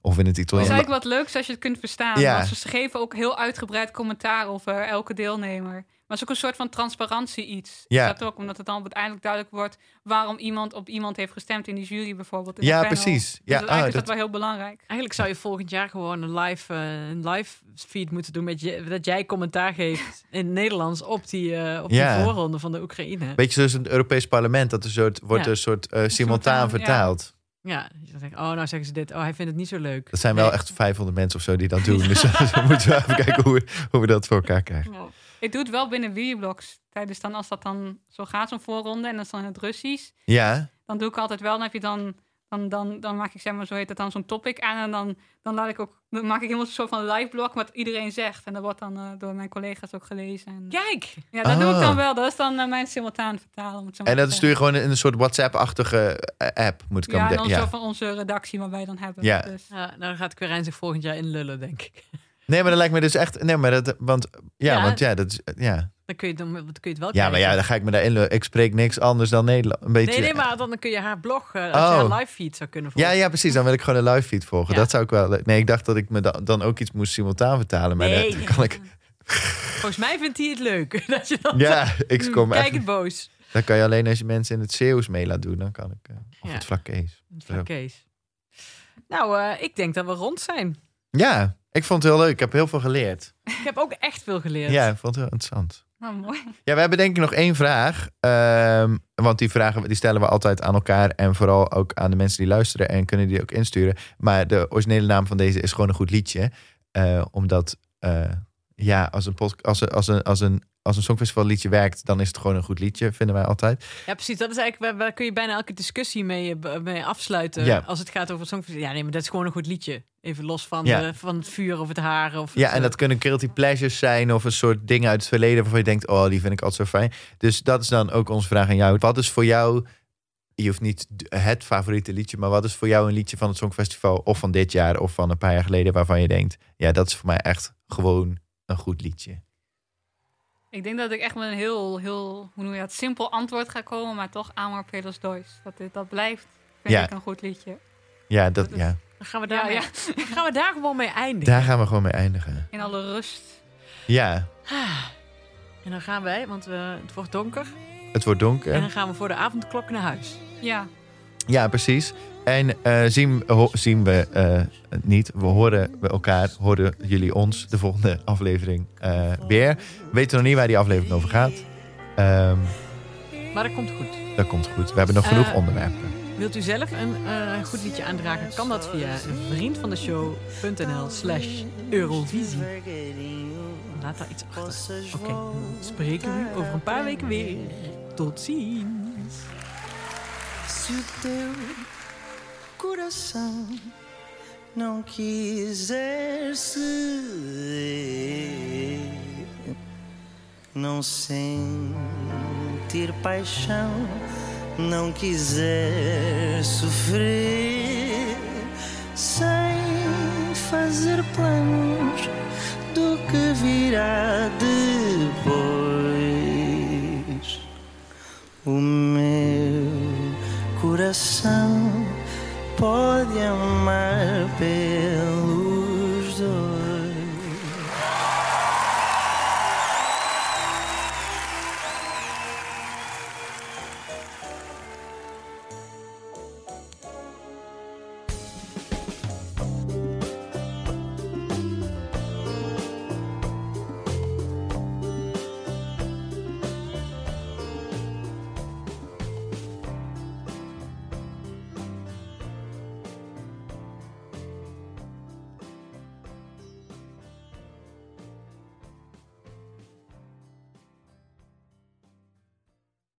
of in het Het is Italiaans. eigenlijk wat leuks als je het kunt verstaan. Ja. Want ze geven ook heel uitgebreid commentaar over elke deelnemer. Maar het is ook een soort van transparantie iets. Ja. Is dat ook, omdat het dan uiteindelijk duidelijk wordt... waarom iemand op iemand heeft gestemd in die jury bijvoorbeeld. in Ja, precies. Dus Ja, eigenlijk oh, is dat dat- wel heel belangrijk. Eigenlijk zou je volgend jaar gewoon een live, eh, een live feed moeten doen. Met je, dat jij commentaar geeft *laughs* in het Nederlands op die, eh, op Ja. die voorronde van de Oekraïne. Beetje zoals in het Europees parlement, dat er soort, wordt Ja. een soort eh, simultaan Simultaan, ja. vertaald. Ja, dan oh, nou zeggen ze dit. Oh, hij vindt het niet zo leuk. Dat zijn wel Nee. echt 500 mensen of zo die dat doen. *laughs* Dus we moeten wel even kijken hoe we, hoe we dat voor elkaar krijgen. Ik doe het wel binnen videoblogs. Tijdens dan, als dat dan zo gaat, zo'n voorronde, en dat is dan in het Russisch. Ja, Dan doe ik altijd wel, dan heb je dan... Dan, dan, dan maak ik zeg maar, zo heet het dan, zo'n topic aan. En dan, dan, laat ik ook, dan maak ik helemaal een soort van live blog wat iedereen zegt. En dat wordt dan eh, door mijn collega's ook gelezen. En, Kijk! ja, dat doe ik dan wel. Dat is dan eh, mijn simultaan vertalen. zo en dat stuur je gewoon in een soort WhatsApp-achtige eh, app, moet ik Ja, aan en dan zo Ja. van onze redactie waar wij dan hebben. Ja. Dus, Ja, nou, dan gaat Quirijn zich volgend jaar inlullen, denk ik. Nee, maar dat lijkt me dus echt... Nee, maar dat... Want ja, Ja. want ja, dat is... Ja, Dan kun je het, dan, dan kun je het wel ja maar ja, dan ga ik me daarin... Ik spreek niks anders dan Nederland. Een beetje... Nee, nee, maar dan kun je haar blog, eh, als je Oh. haar live feed zou kunnen Ja, volgen. ja, precies. Dan wil ik gewoon een live feed volgen. Ja. Dat zou ik wel... Nee, ik dacht dat ik me dan, dan ook iets moest simultaan vertalen. Maar Nee, dat nee. *laughs* kan ik... Volgens mij vindt hij het leuk. *laughs* dat je dan Ja, ik kom *laughs* Kijk echt... het boos. Dat kan je alleen als je mensen in het Zeeuws mee laat doen. Dan kan ik... eh, of Ja. het vlak Kees. Van Kees. Nou, eh, ik denk dat we rond zijn. Ja, ik vond het heel leuk. Ik heb heel veel geleerd. Ik heb ook echt veel geleerd. Ja, ik vond het heel interessant. nou, mooi. Ja, we hebben denk ik nog één vraag. Ehm, want die vragen die stellen we altijd aan elkaar. En vooral ook aan de mensen die luisteren. En kunnen die ook insturen. Maar de originele naam van deze is gewoon een goed liedje. Eh, omdat, eh, ja, als een, pod, als, een, als, een, als, een, als een songfestival liedje werkt... dan is het gewoon een goed liedje, vinden wij altijd. Ja, precies. Dat is eigenlijk, waar, waar kun je bijna elke discussie mee, eh, mee afsluiten. Ja. Als het gaat over songfestival. Ja, nee, maar dat is gewoon een goed liedje. Even los van, Ja. de, van het vuur of het haar. Of Ja, het, en eh, dat kunnen guilty pleasures zijn... of een soort dingen uit het verleden waarvan je denkt... oh, die vind ik altijd zo fijn. Dus dat is dan ook onze vraag aan jou. Wat is voor jou... Je hoeft niet het favoriete liedje... maar wat is voor jou een liedje van het Songfestival... of van dit jaar of van een paar jaar geleden... waarvan je denkt... ja, dat is voor mij echt gewoon een goed liedje. Ik denk dat ik echt met een heel, heel, hoe noem je dat, simpel antwoord ga komen, maar toch Amor Pelos Dois. Dat, dat blijft, vind Ja. ik een goed liedje. Ja, dat, Dat is- ja. Dan gaan we, Ja, daar ja. dan *laughs* gaan we daar gewoon mee eindigen. daar gaan we gewoon mee eindigen. In alle rust. Ja. *sighs* En dan gaan wij, want eh, het wordt donker. het wordt En donker. dan gaan we voor de avondklok naar huis. Ja. Ja, precies. En eh, zien, ho- zien we eh, niet. We horen we elkaar, horen jullie ons de volgende aflevering eh, weer. We weten nog niet waar die aflevering over gaat. Ehm, Maar dat komt goed. dat komt goed. We hebben nog genoeg Eh, onderwerpen. Wilt u zelf een eh, goed liedje aandragen? Kan dat via vriendvandeshow.nl slash Eurovisie. Laat daar iets achter. Oké, spreken we over een paar weken weer. Tot ziens. Coração não não paixão, não quiser sofrer, sem fazer planos do que virá depois. O meu coração pode amar dois.